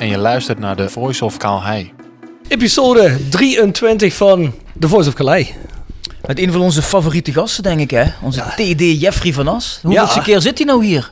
En je luistert naar de Voice of Kaalhei. Episode 23 van The Voice of Calais. Met een van onze favoriete gasten, denk ik, hè? Onze TD Jeffrey van As. Hoeveelste Ja. keer zit hij nou hier?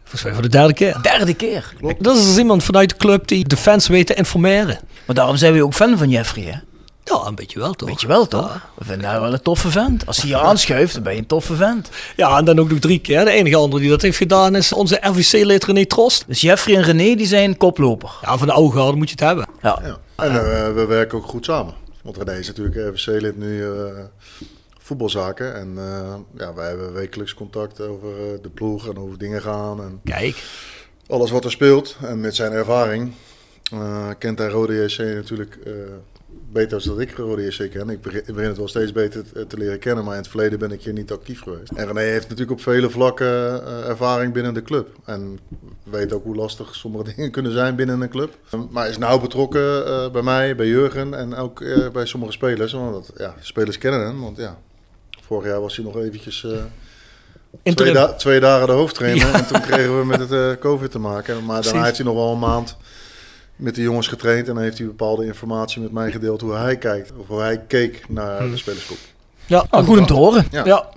Volgens mij voor de derde keer. Derde keer. Dat is dus iemand vanuit de club die de fans weet te informeren. Maar daarom zijn we ook fan van Jeffrey, hè? Ja, een beetje wel toch? Weet je wel, toch? We vinden hij wel een toffe vent. Als hij hier aanschuift, dan ben je een toffe vent. Ja, en dan ook nog drie keer. De enige andere die dat heeft gedaan is onze RVC-lid René Trost. Dus Jeffrey en René, die zijn koploper. Ja, van de oude garde moet je het hebben. Ja. Ja. En eh, we werken ook goed samen. Want René is natuurlijk RVC-lid nu eh, voetbalzaken. En eh, ja, wij hebben wekelijks contact over eh, de ploeg en over dingen gaan. En Kijk. alles wat er speelt. En met zijn ervaring eh, kent hij Rode JC natuurlijk eh, beter dan dat ik Rode JC ken. Ik begin, ik begin het wel steeds beter te, te leren kennen. Maar in het verleden ben ik hier niet actief geweest. En René heeft natuurlijk op vele vlakken eh, ervaring binnen de club. En weet ook hoe lastig sommige dingen kunnen zijn binnen een club. Maar is nauw betrokken eh, bij mij, bij Jurgen en ook eh, bij sommige spelers. Want ja, spelers kennen hem. Want ja, vorig jaar was hij nog eventjes... eh, Twee, da- twee dagen de hoofdtrainer Ja. en toen kregen we met het eh, COVID te maken. Maar daarna heeft hij nog wel een maand met de jongens getraind en dan heeft hij bepaalde informatie met mij gedeeld hoe hij kijkt. Of hoe hij keek naar Hmm. de spelerskop. Ja, Ah, goed om te horen. Ja. Ja.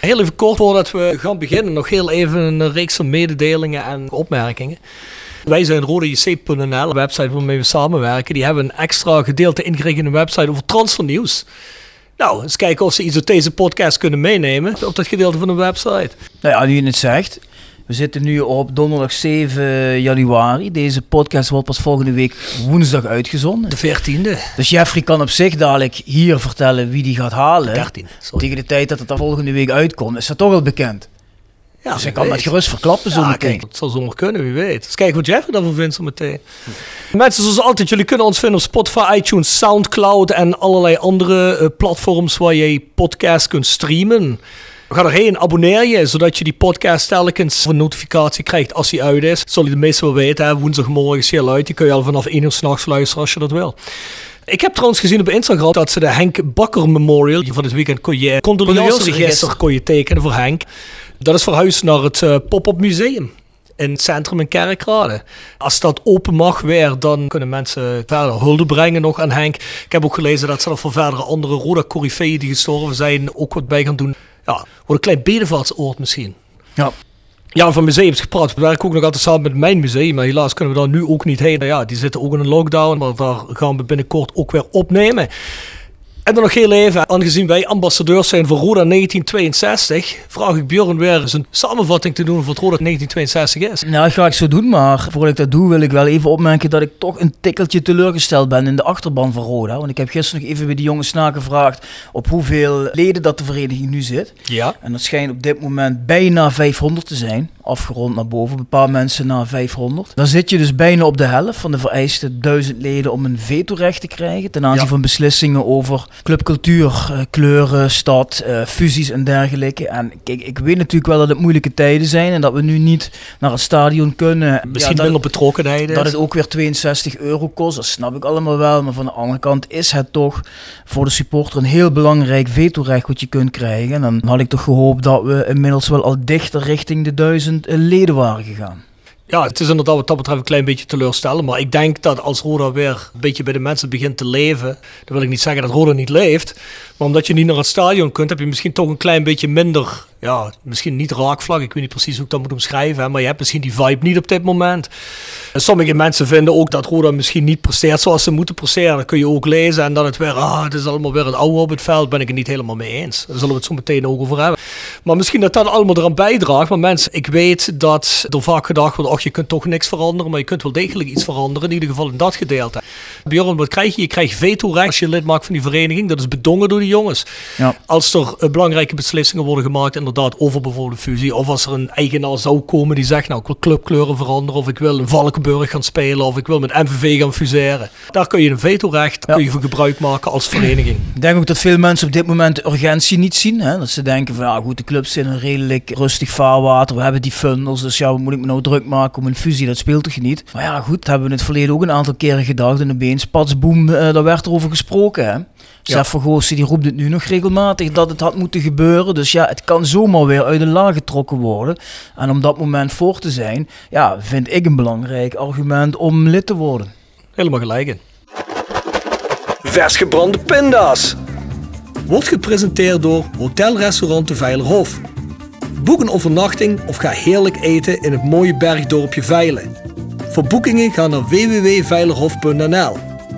Heel even kort voordat we gaan beginnen, nog heel even een reeks van mededelingen en opmerkingen. Wij zijn rodejc.nl, een website waarmee we samenwerken. Die hebben een extra gedeelte ingericht in een website over transfernieuws. Nou, eens kijken of ze iets uit deze podcast kunnen meenemen op dat gedeelte van de website. Nou ja, nu je het zegt. We zitten nu op donderdag 7 januari. Deze podcast wordt pas volgende week woensdag uitgezonden. De 14e. Dus Jeffrey kan op zich dadelijk hier vertellen wie die gaat halen. 13. Sorry. Tegen de tijd dat het dan volgende week uitkomt, is dat toch al bekend. Ja, dus ik kan dat gerust verklappen zo Ja, meteen. kijk, het zal zomaar kunnen, wie weet. Eens kijken wat Jeffrey daarvan vindt zo meteen. Mensen, zoals altijd, jullie kunnen ons vinden op Spotify, iTunes, Soundcloud en allerlei andere eh, platforms waar je podcast kunt streamen. Ga erheen, abonneer je, zodat je die podcast telkens een notificatie krijgt als die uit is. Zal je de meeste wel weten, hè? woensdagmorgen is al uit. Die kun je al vanaf 1 uur s'nachts luisteren als je dat wil. Ik heb trouwens gezien op Instagram dat ze de Henk Bakker Memorial van dit weekend kon je condoleanceregister kon je tekenen voor Henk. Dat is verhuisd naar het eh, Pop-up Museum in centrum in Kerkrade. Als dat open mag weer, dan kunnen mensen verder hulde brengen nog aan Henk. Ik heb ook gelezen dat ze er voor verdere andere Roda Coryfeeën die gestorven zijn ook wat bij gaan doen. Ja, wordt een klein bedevaartsoord misschien. Ja. Ja, van museums gepraat. We werken ook nog altijd samen met mijn museum. Maar helaas kunnen we daar nu ook niet heen. Ja, die zitten ook in een lockdown. Maar daar gaan we binnenkort ook weer opnemen. En dan nog heel even, aangezien wij ambassadeurs zijn voor Roda 1962, vraag ik Bjorn weer eens een samenvatting te doen voor het Roda 1962 is. Nou, dat ga ik zo doen, maar voordat ik dat doe wil ik wel even opmerken dat ik toch een tikkeltje teleurgesteld ben in de achterban van Roda. Want ik heb gisteren nog even bij die jongens nagevraagd op hoeveel leden dat de vereniging nu zit. Ja. En dat schijnt op dit moment bijna 500 te zijn. Afgerond naar boven, een paar mensen naar 500. Dan zit je dus bijna op de helft van de vereiste 1000 leden om een vetorecht te krijgen. Ten aanzien Ja. van beslissingen over clubcultuur, eh, kleuren, stad, eh, fusies en dergelijke. En kijk, ik weet natuurlijk wel dat het moeilijke tijden zijn en dat we nu niet naar het stadion kunnen. Misschien Ja, minder betrokkenheid dat het ook weer 62 euro kost, dat snap ik allemaal wel. Maar van de andere kant is het toch voor de supporter een heel belangrijk vetorecht wat je kunt krijgen. En dan had ik toch gehoopt dat we inmiddels wel al dichter richting de duizend eh, leden waren gegaan. Ja, het is inderdaad wat dat betreft een klein beetje teleurstellend. Maar ik denk dat als Roda weer een beetje bij de mensen begint te leven. Dan wil ik niet zeggen dat Roda niet leeft. Maar omdat je niet naar het stadion kunt, heb je misschien toch een klein beetje minder. Ja, misschien niet raakvlak. Ik weet niet precies hoe ik dat moet omschrijven. hè, Maar je hebt misschien die vibe niet op dit moment. En sommige mensen vinden ook dat Roda misschien niet presteert zoals ze moeten presteren. Dat kun je ook lezen. En dat het weer, ah, het is allemaal weer het oude op het veld. Ben ik het niet helemaal mee eens. Daar zullen we het zo meteen ook over hebben. Maar misschien dat dat allemaal eraan bijdraagt. Maar mensen, ik weet dat er vaak gedacht wordt, ach, je kunt toch niks veranderen. Maar je kunt wel degelijk iets veranderen. In ieder geval in dat gedeelte. Bjorn, wat krijg je? Je krijgt vetorecht als je lid maakt van die vereniging. Dat is bedongen door de jongens. Ja. Als er eh, belangrijke beslissingen worden gemaakt, inderdaad, over bijvoorbeeld fusie. Of als er een eigenaar zou komen die zegt, nou, ik wil clubkleuren veranderen. Of ik wil in Valkenburg gaan spelen. Of ik wil met MVV gaan fuseren. Daar kun je een vetorecht, Ja. kun je voor gebruik maken als vereniging. Ik denk ook dat veel mensen op dit moment de urgentie niet zien. Hè? Dat ze denken van, ja goed, de clubs in een redelijk rustig vaarwater. We hebben die funnels, dus ja, moet ik me nou druk maken om een fusie? Dat speelt toch niet? Maar ja goed, hebben we in het verleden ook een aantal keren gedacht. En opeens, pats, boem, eh, daar werd er over gesproken. Hè? Sef van Goossen, die roept het nu nog regelmatig dat het had moeten gebeuren. Dus ja, het kan zomaar weer uit de laag getrokken worden. En om dat moment voor te zijn, ja, vind ik een belangrijk argument om lid te worden. Helemaal gelijk in. Vers gebrande pinda's. Wordt gepresenteerd door Hotelrestaurant de Veilerhof. Boek een overnachting of ga heerlijk eten in het mooie bergdorpje Veilen. Voor boekingen ga naar www.veilerhof.nl.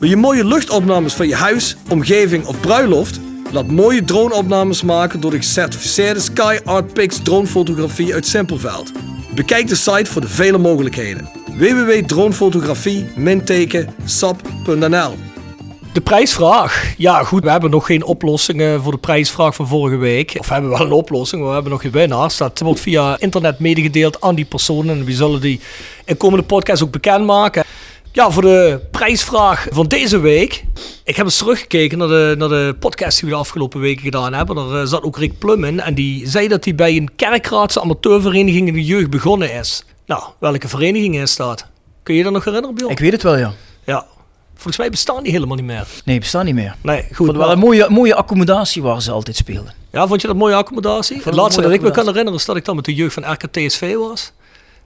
Wil je mooie luchtopnames van je huis, omgeving of bruiloft? Laat mooie droneopnames maken door de gecertificeerde Sky Art Pix dronefotografie uit Simpelveld. Bekijk de site voor de vele mogelijkheden. www.dronefotografie-sap.nl De prijsvraag. Ja goed, we hebben nog geen oplossingen voor de prijsvraag van vorige week. Of we hebben wel een oplossing, we hebben nog geen winnaars. Dat wordt via internet medegedeeld aan die personen. En we zullen die in komende podcast ook bekendmaken. Ja, voor de prijsvraag van deze week. Ik heb eens teruggekeken naar de, naar de podcast die we de afgelopen weken gedaan hebben. Daar eh, zat ook Rick Plum in. En die zei dat hij bij een kerkraadse amateurvereniging in de jeugd begonnen is. Nou, welke vereniging is dat? Kun je je dat nog herinneren, Bjorn? Ik weet het wel, ja. Ja. Volgens mij bestaan die helemaal niet meer. Nee, bestaan niet meer. Nee, goed. vond het wel maar- een mooie, mooie accommodatie waar ze altijd speelden. Ja, vond je dat mooie accommodatie? Het laatste dat ik me kan herinneren is dat ik dan met de jeugd van RKTSV was.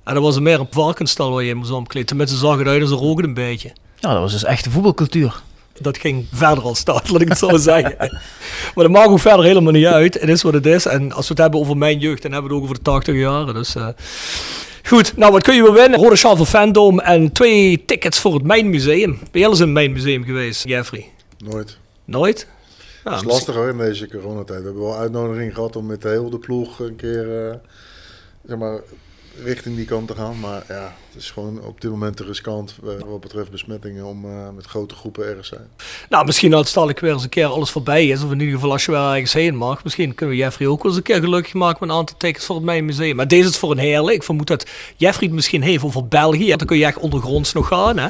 En dat was meer een varkenstal waar je in moest omkleden. Tenminste zag het uit en ze roken een beetje. Ja, dat was dus echt de voetbalcultuur. Dat ging verder als dat, laat ik het zo zeggen. Maar dat maakt ook verder helemaal niet uit. Het is wat het is. En als we het hebben over mijn jeugd, dan hebben we het ook over de 80 jaren. Dus, eh, Goed, nou wat kun je weer winnen? Rode sjaal van Fandom en twee tickets voor het Mijn Museum. Ben jij al eens in het Mijn Museum geweest, Jeffrey? Nooit. Nooit? Ja, Het is lastig hoor in deze coronatijd. We hebben wel uitnodiging gehad om met de hele de ploeg een keer eh, zeg maar, richting die kant te gaan. Maar ja, het is gewoon op dit moment te riskant eh, wat betreft besmettingen om eh, met grote groepen ergens zijn. Nou, misschien als het weer eens een keer alles voorbij is. Of in ieder geval als je wel ergens heen mag. Misschien kunnen we Jeffrey ook wel eens een keer gelukkig maken met een aantal tickets voor het Mijn Museum. Maar deze is voor een heerlijk. Ik vermoed dat Jeffrey het misschien heeft over België. Dan kun je echt ondergronds nog gaan, hè.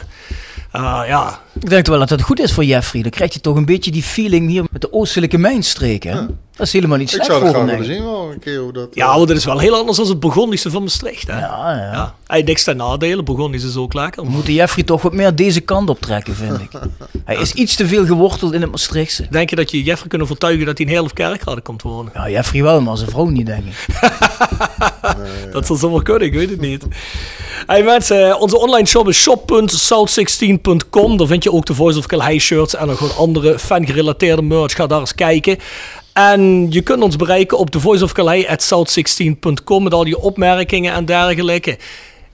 Ah, ja, Ik denk wel dat het goed is voor Jeffrey. Dan krijg je toch een beetje die feeling hier met de oostelijke mijnstreken. Dat is helemaal niet Ik slecht zou dat voor graag willen ik. zien wel, een keer hoe dat... Ja, want dat is wel heel anders dan het Burgondische van Maastricht. Hè? Ja, ja. Ja. Hij heeft niks ten nadele. Burgondisch is ook lekker. We moeten Jeffrey toch wat meer deze kant op trekken, vind ik. Hij is iets te veel geworteld in het Maastrichtse. Denk je dat je Jeffrey kunnen overtuigen dat hij in heel of Kerkrade komt wonen? Ja, Jeffrey wel, maar zijn vrouw niet, denk ik. Dat zal zomaar kunnen, ik weet het niet. Hey mensen, eh, onze online shop is shop.south16.com. Daar vind je ook de Voice of Calhei shirts en nog wat andere fan-gerelateerde merch. Ga daar eens kijken. En je kunt ons bereiken op thevoiceofcalhei.south16.com met al je opmerkingen en dergelijke.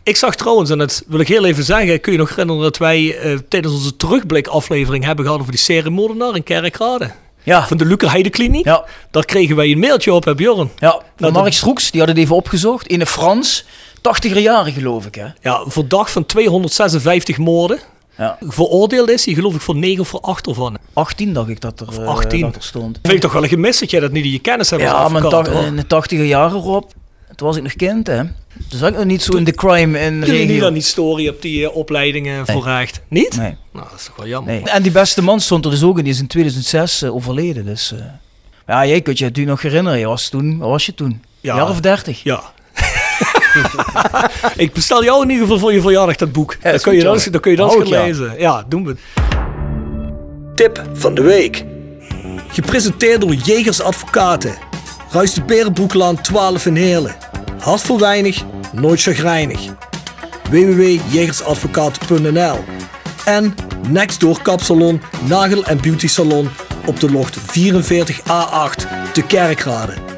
Ik zag trouwens, en dat wil ik heel even zeggen, kun je nog herinneren dat wij eh, tijdens onze terugblik-aflevering hebben gehad over die seriemoordenaar in Kerkrade? Ja. Van de Luca Heidekliniek? Ja. Daar kregen wij een mailtje op, hè Bjorn? Ja, van Nou, Mark Stroeks, die had het even opgezocht. In de Frans, 80er jaren geloof ik, hè. Ja, verdacht van 256 moorden. Ja. Veroordeeld is hij, geloof ik, voor 9 of voor 8 ervan. 18 dacht ik dat er, eh, 18. dat er stond. Vind ik toch wel een gemis dat jij dat niet in je kennis hebt Ja, maar in de 80er jaren, Rob, toen was ik nog kind, hè. Toen zat ik nog niet zo in de crime in Jullie niet aan die story op die eh, opleidingen voorrecht? Niet? Nee. Nou, dat is toch wel jammer. nee. En die beste man stond er dus ook in, die is in 2006 eh, overleden, dus... eh. Ja, jij kunt je het natuurlijk nog herinneren. Je was toen, wat was je toen? Ja. Jaar of 30? Ja. ik bestel jou in ieder geval voor je verjaardag dat boek. Ja, is kun je dan, kun je dan eens gaan lezen. Ja, doen we. Tip van de week. Gepresenteerd door Jegers Advocaten. Ruist de Berenbroeklaan 12 in Heerlen. Hart voor weinig, nooit chagrijnig. www.jegersadvocaten.nl En Nextdoor Kapsalon, Nagel en Beauty Salon op de locht 44A8 te Kerkrade.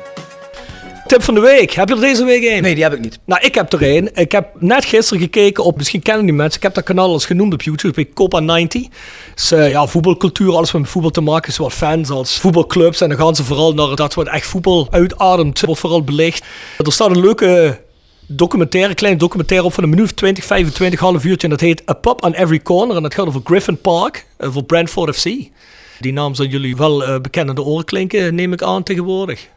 Tip van de week. Heb je er deze week een? Nee, die heb ik niet. Nou, ik heb er een. Ik heb net gisteren gekeken op, misschien kennen die mensen, ik heb dat kanaal al eens genoemd op YouTube, bij Copa 90. Dus eh, ja, voetbalcultuur, alles wat met voetbal te maken is, wat fans als voetbalclubs. En dan gaan ze vooral naar dat wat echt voetbal uitademt, wordt vooral belicht. Er staat een leuke documentaire, klein documentaire op van een minuut 20, 25, half uurtje. En dat heet A Pub on Every Corner. En dat gaat over Griffin Park, eh, voor Brentford FC. Die naam zal jullie wel eh bekend de oren klinken, neem ik aan tegenwoordig.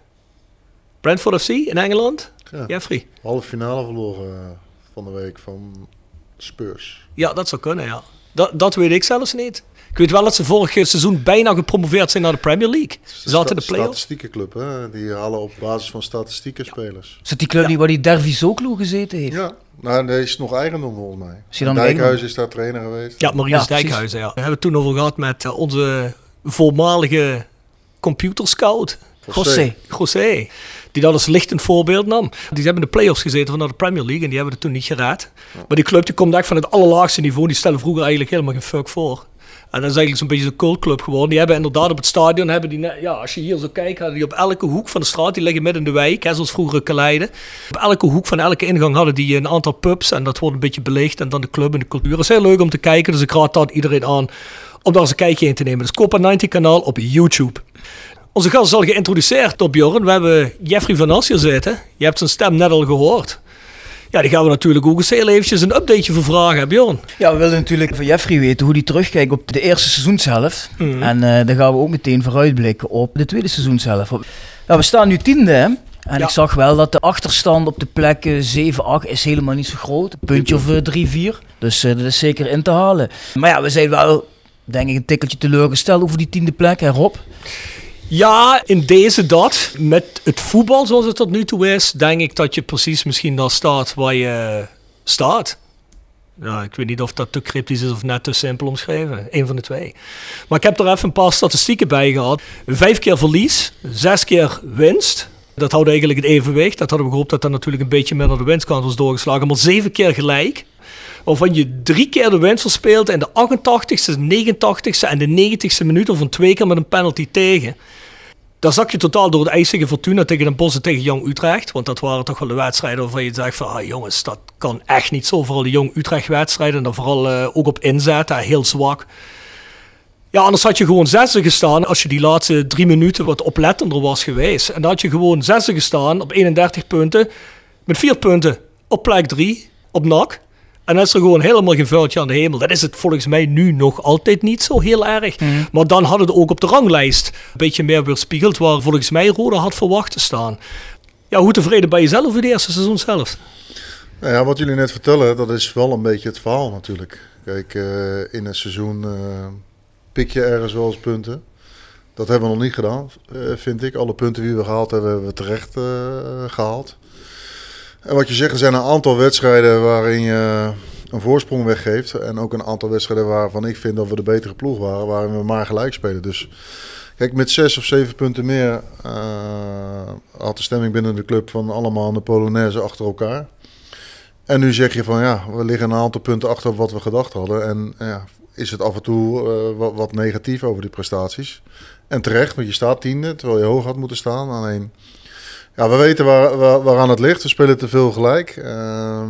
Brentford FC in Engeland? Ja. Jeffrey? Halve finale verloren eh, van de week van Spurs. Ja, dat zou kunnen, ja. Dat, dat weet ik zelfs niet. Ik weet wel dat ze vorig seizoen bijna gepromoveerd zijn naar de Premier League. Ze zaten in de Sta- play-offs. Statistiekenclub, hè? Die halen op basis van statistieken spelers. Is dat die club Ja. die waar die Dervi Zoklo gezeten heeft? Ja, nou, deze is nog eigendom volgens mij. Is eigendom? is daar trainer geweest. Ja, Maurice Ja. Dijkhuizen, ja. We hebben het toen over gehad met eh, onze voormalige computerscout. José. José. Die dat als lichtend voorbeeld nam. Die hebben in de play-offs gezeten van naar de Premier League en die hebben het toen niet geraad. Maar die club die komt echt van het allerlaagste niveau. Die stellen vroeger eigenlijk helemaal geen fuck voor. En dat is eigenlijk zo'n beetje een cultclub geworden. Die hebben inderdaad op het stadion, hebben die, ja, als je hier zo kijkt, hadden die op elke hoek van de straat, die liggen midden in de wijk, hè, zoals vroeger Kaleiden. Op elke hoek van elke ingang hadden die een aantal pubs en dat wordt een beetje belicht. En dan de club en de cultuur. Dat is heel leuk om te kijken, dus ik raad dat iedereen aan om daar eens een kijkje in te nemen. Dus Copa 90 kanaal op YouTube. Onze gast is al geïntroduceerd door Bjorn. We hebben Jeffrey van As hier zitten. Je hebt zijn stem net al gehoord. Ja, die gaan we natuurlijk ook eens heel eventjes een updateje voor vragen, hè, Bjorn. Ja, we willen natuurlijk van Jeffrey weten hoe hij terugkijkt op de eerste seizoenshelft. Mhm. En eh, dan gaan we ook meteen vooruitblikken op de tweede seizoenshelft. Nou, we staan nu tiende, hè? En Ja. ik zag wel dat de achterstand op de plekken 7, 8 is helemaal niet zo groot. Een puntje of 3, 4. Dus eh, dat is zeker in te halen. Maar ja, we zijn wel, denk ik, een tikkeltje teleurgesteld over die tiende plek, hè Rob? Ja, in deze dat. Met het voetbal zoals het tot nu toe is, denk ik dat je precies misschien daar staat waar je staat. Ja, ik weet niet of dat te cryptisch is of net te simpel omschreven. Eén van de twee. Maar ik heb er even een paar statistieken bij gehad. Vijf keer verlies, zes keer winst. Dat houdt eigenlijk het evenwicht. Dat hadden we gehoopt dat dat natuurlijk een beetje naar de winstkant was doorgeslagen. Maar zeven keer gelijk. Waarvan je drie keer de winst verspeelt in de 88ste, 89ste en de 90ste minuut. Of een twee keer met een penalty tegen. Daar zak je totaal door de ijzige Fortuna tegen Den Bosch en tegen Jong Utrecht. Want dat waren toch wel de wedstrijden waarvan je zegt van... Ah, jongens, dat kan echt niet zo. Vooral de Jong Utrecht wedstrijden. En dan vooral eh, ook op inzet, hè, heel zwak. Ja, anders had je gewoon zesde gestaan als je die laatste drie minuten wat oplettender was geweest. En dan had je gewoon zesde gestaan op 31 punten. Met vier punten op plek drie, op NAC. En dan is er gewoon helemaal geen vuiltje aan de hemel. Dat is het volgens mij nu nog altijd niet zo heel erg. Maar dan hadden het ook op de ranglijst een beetje meer weerspiegeld... waar volgens mij Roda had verwacht te staan. Ja, hoe tevreden ben je zelf over de eerste seizoen zelf? Nou ja, wat jullie net vertellen, dat is wel een beetje het verhaal natuurlijk. Kijk, eh, in een seizoen eh, pik je ergens wel eens punten. Dat hebben we nog niet gedaan, eh, vind ik. Alle punten die we gehaald hebben, hebben we terecht eh, gehaald. En wat je zegt, er zijn een aantal wedstrijden waarin je een voorsprong weggeeft. En ook een aantal wedstrijden waarvan ik vind dat we de betere ploeg waren, waarin we maar gelijk spelen. Dus kijk, met zes of zeven punten meer eh, had de stemming binnen de club van allemaal de Polonaise achter elkaar. En nu zeg je van ja, we liggen een aantal punten achter op wat we gedacht hadden. En ja, is het af en toe eh, wat, wat negatief over die prestaties. En terecht, want je staat tiende, terwijl je hoog had moeten staan. Alleen, ja, we weten waar, waar, waaraan het ligt. We spelen te veel gelijk. Ehm,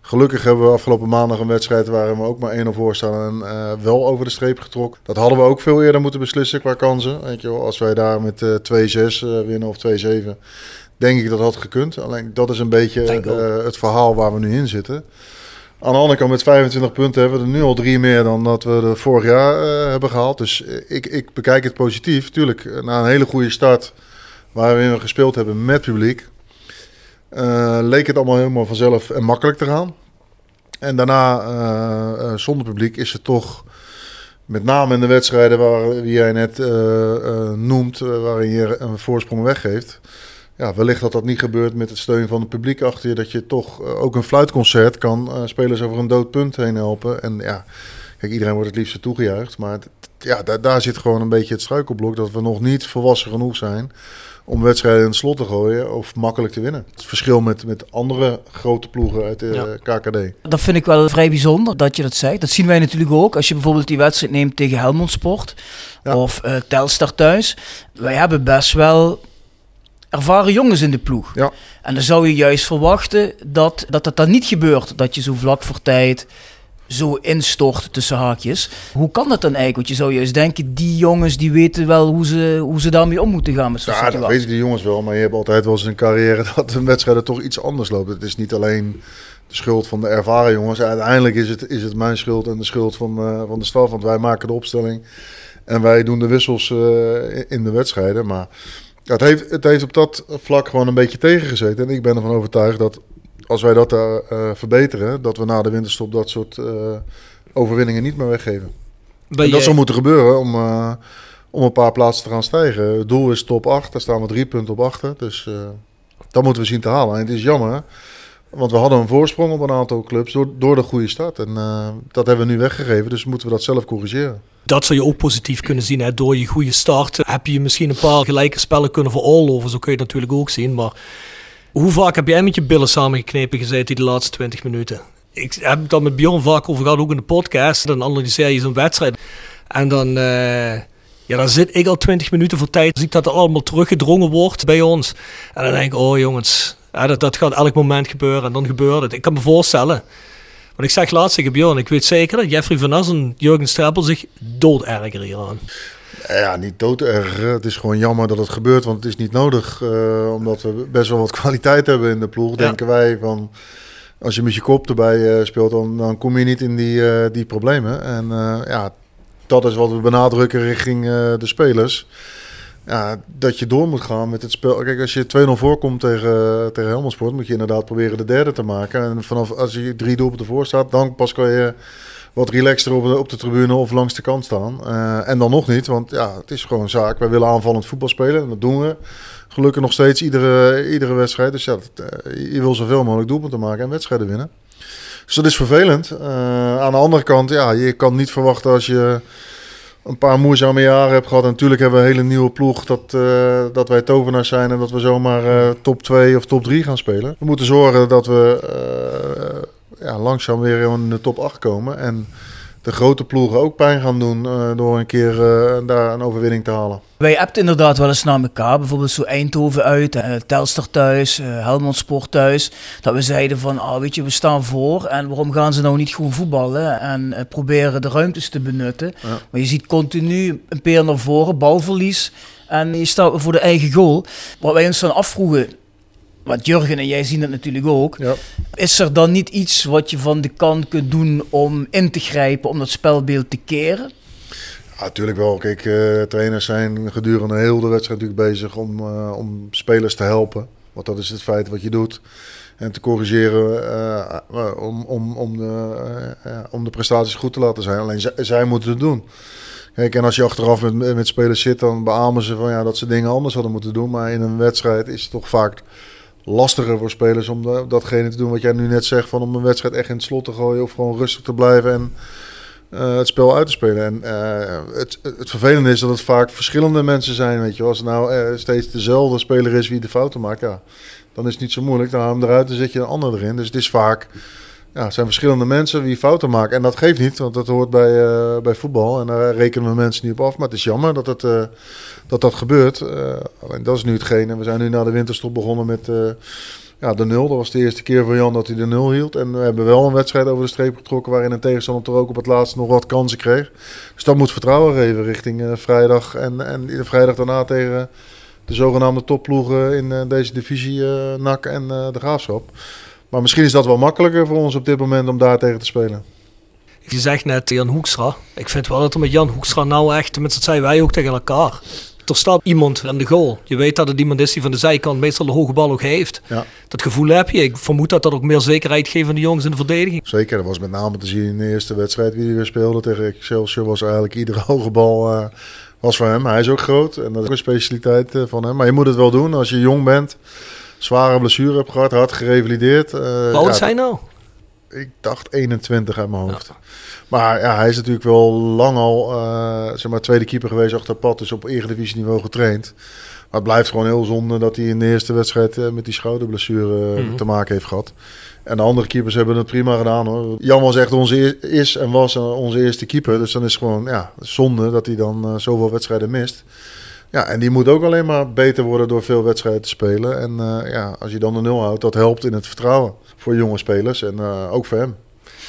gelukkig hebben we afgelopen maandag een wedstrijd waarin we ook maar 1-0 voor staan en eh, wel over de streep getrokken. Dat hadden we ook veel eerder moeten beslissen qua kansen. Weet je wel, als wij daar met eh 2-6 eh, winnen of 2-7, denk ik dat had gekund. Alleen dat is een beetje eh, het verhaal waar we nu in zitten. Aan de andere kant, met 25 punten hebben we er nu al drie meer dan dat we er vorig jaar eh, hebben gehaald. Dus eh, ik, ik bekijk het positief. Tuurlijk, eh, na een hele goede start waarin we gespeeld hebben met publiek, eh, leek het allemaal helemaal vanzelf en makkelijk te gaan. En daarna, eh, eh, zonder publiek, is het toch, met name in de wedstrijden waar, die jij net noemt, waarin je een voorsprong weggeeft. Ja, wellicht dat dat niet gebeurt met het steun van het publiek achter je. Dat je toch ook een fluitconcert kan spelers over een dood punt heen helpen. En ja, kijk, iedereen wordt het liefst toegejuicht. Maar ja, daar, daar zit gewoon een beetje het struikelblok. Dat we nog niet volwassen genoeg zijn om wedstrijden in het slot te gooien of makkelijk te winnen. Het verschil met, met andere grote ploegen uit de KKD. Dat vind ik wel vrij bijzonder dat je dat zegt. Dat zien wij natuurlijk ook. Als je bijvoorbeeld die wedstrijd neemt tegen Helmond Sport Ja. of eh, Telstar thuis. Wij hebben best wel ervaren jongens in de ploeg. Ja. En dan zou je juist verwachten dat dat, dat dan niet gebeurt. Dat je zo vlak voor tijd zo instort tussen haakjes. Hoe kan dat dan eigenlijk? Want je zou juist denken, die jongens die weten wel hoe ze, hoe ze daarmee om moeten gaan met zo'n Ja, dat situatie. weten die jongens wel. Maar je hebt altijd wel eens een carrière dat een wedstrijd er toch iets anders loopt. Het is niet alleen de schuld van de ervaren jongens. Uiteindelijk is het, is het mijn schuld en de schuld van, eh, van de staf. Want wij maken de opstelling en wij doen de wissels eh, in de wedstrijden. Maar ja, het, heeft, het heeft op dat vlak gewoon een beetje tegengezeten. En ik ben ervan overtuigd dat als wij dat daar eh, verbeteren... dat we na de winterstop dat soort eh, overwinningen niet meer weggeven. En dat jij- zou moeten gebeuren om, om een paar plaatsen te gaan stijgen. Het doel is top 8, daar staan we drie punten op achter. Dus dat moeten we zien te halen. En het is jammer, want we hadden een voorsprong op een aantal clubs door, door de goede start. En dat hebben we nu weggegeven, dus moeten we dat zelf corrigeren. Dat zou je ook positief kunnen zien. Hè? Door je goede start heb je misschien een paar gelijke spellen kunnen veroorloven. Zo kun je het natuurlijk ook zien. Maar hoe vaak heb jij met je billen samengeknepen gezeten die laatste 20 minuten? Ik heb het met Bjorn vaak over gehad, ook in de podcast. Dan analyseer je zo'n wedstrijd. En dan, eh, ja, dan zit ik al 20 minuten voor tijd. Zie ik dat er allemaal teruggedrongen wordt bij ons. En dan denk ik, oh jongens, dat, dat gaat elk moment gebeuren. En dan gebeurt het. Ik kan me voorstellen. Want ik zeg laatst tegen Bjorn, ik weet zeker dat Jeffrey Van As en Jurgen Streppel zich doodergeren hieraan. Ja, niet dood erg. Het is gewoon jammer dat het gebeurt, want het is niet nodig. eh, omdat we best wel wat kwaliteit hebben in de ploeg, denken wij. Van, als je met je kop erbij eh, speelt, dan, dan kom je niet in die, eh, die problemen. En eh, ja, dat is wat we benadrukken richting eh, de spelers. Ja, dat je door moet gaan met het spel. Kijk, als je 2-0 voorkomt tegen, tegen Helmond Sport, moet je inderdaad proberen de derde te maken. En vanaf als je drie doelpunten voor staat, dan pas kan je wat relaxter op de, op de tribune of langs de kant staan. Eh, en dan nog niet, want ja, het is gewoon een zaak. Wij willen aanvallend voetbal spelen en dat doen we. Gelukkig nog steeds iedere, iedere wedstrijd. Dus ja, dat, eh, je wil zoveel mogelijk doelpunten maken en wedstrijden winnen. Dus dat is vervelend. Eh, aan de andere kant, ja, je kan niet verwachten als je een paar moeizame jaren hebt gehad. En natuurlijk hebben we een hele nieuwe ploeg dat, dat wij tovenaars zijn en dat we zomaar top 2 of top 3 gaan spelen. We moeten zorgen dat we ja, langzaam weer in de top 8 komen. En de grote ploegen ook pijn gaan doen eh, door een keer eh, daar een overwinning te halen. Wij appten inderdaad wel eens naar elkaar. Bijvoorbeeld zo Eindhoven uit, eh, Telstar thuis, Helmond Sport thuis. Dat we zeiden van, ah, weet je, we staan voor. En waarom gaan ze nou niet gewoon voetballen en proberen de ruimtes te benutten? Ja. Maar je ziet continu een peer naar voren, balverlies. En je staat voor de eigen goal. Wat wij ons dan afvroegen, want Jurgen en jij zien het natuurlijk ook. Ja. Is er dan niet iets wat je van de kant kunt doen om in te grijpen, om dat spelbeeld te keren? Ja, natuurlijk wel. Kijk, eh, trainers zijn gedurende heel de wedstrijd natuurlijk bezig om, eh, om spelers te helpen. Want dat is het feit wat je doet. En te corrigeren eh, om, om, om, de, eh, ja, om de prestaties goed te laten zijn. Alleen zij, zij moeten het doen. Kijk, en als je achteraf met, met spelers zit, dan beamen ze van ja, dat ze dingen anders hadden moeten doen. Maar in een wedstrijd is het toch vaak lastiger voor spelers om da- datgene te doen wat jij nu net zegt. Van om een wedstrijd echt in het slot te gooien of gewoon rustig te blijven en eh, het spel uit te spelen. En eh, het, het vervelende is dat het vaak verschillende mensen zijn. Weet je, als het nou eh, steeds dezelfde speler is wie de fouten maakt, ja, dan is het niet zo moeilijk. Dan haal hem eruit en zet je een ander erin. Dus het is vaak ja, zijn verschillende mensen die fouten maken. En dat geeft niet, want dat hoort bij, eh, bij voetbal. En daar rekenen we mensen niet op af. Maar het is jammer dat het, eh, dat, dat gebeurt. Eh, alleen dat is nu hetgene. We zijn nu na de winterstop begonnen met ja, de nul. Dat was de eerste keer voor Jan dat hij de nul hield. En we hebben wel een wedstrijd over de streep getrokken... waarin een tegenstander toch ook op het laatste nog wat kansen kreeg. Dus dat moet vertrouwen geven richting vrijdag. En, en de vrijdag daarna tegen de zogenaamde topploegen in deze divisie, NAC en de Graafschap. Maar misschien is dat wel makkelijker voor ons op dit moment om daar tegen te spelen. Je zegt net Jan Hoekstra. Ik vind wel dat er met Jan Hoekstra nou echt, tenminste dat zeiden wij ook tegen elkaar. Er staat iemand aan de goal. Je weet dat het iemand is die van de zijkant meestal de hoge bal ook heeft. Ja. Dat gevoel heb je. Ik vermoed dat dat ook meer zekerheid geeft aan de jongens in de verdediging. Zeker, dat was met name te zien in de eerste wedstrijd die hij weer speelde tegen Excelsior. Was eigenlijk iedere hoge bal eh, was voor hem. Hij is ook groot en dat is ook een specialiteit eh, van hem. Maar je moet het wel doen als je jong bent. Zware blessure hebt gehad, hard gerevalideerd. eh, Hoe oud zijn nou? Ik dacht 21 uit mijn hoofd. Maar ja, hij is natuurlijk wel lang al eh, zeg maar, tweede keeper geweest achter pad. Dus op eredivisieniveau getraind. Maar het blijft gewoon heel zonde dat hij in de eerste wedstrijd eh, met die schouderblessure Mhm. te maken heeft gehad. En de andere keepers hebben het prima gedaan hoor. Jan was echt onze, is en was onze eerste keeper. Dus dan is het gewoon ja, zonde dat hij dan zoveel wedstrijden mist. Ja, en die moet ook alleen maar beter worden door veel wedstrijden te spelen. En eh, ja, als je dan de nul houdt, dat helpt in het vertrouwen voor jonge spelers. En eh, ook voor hem.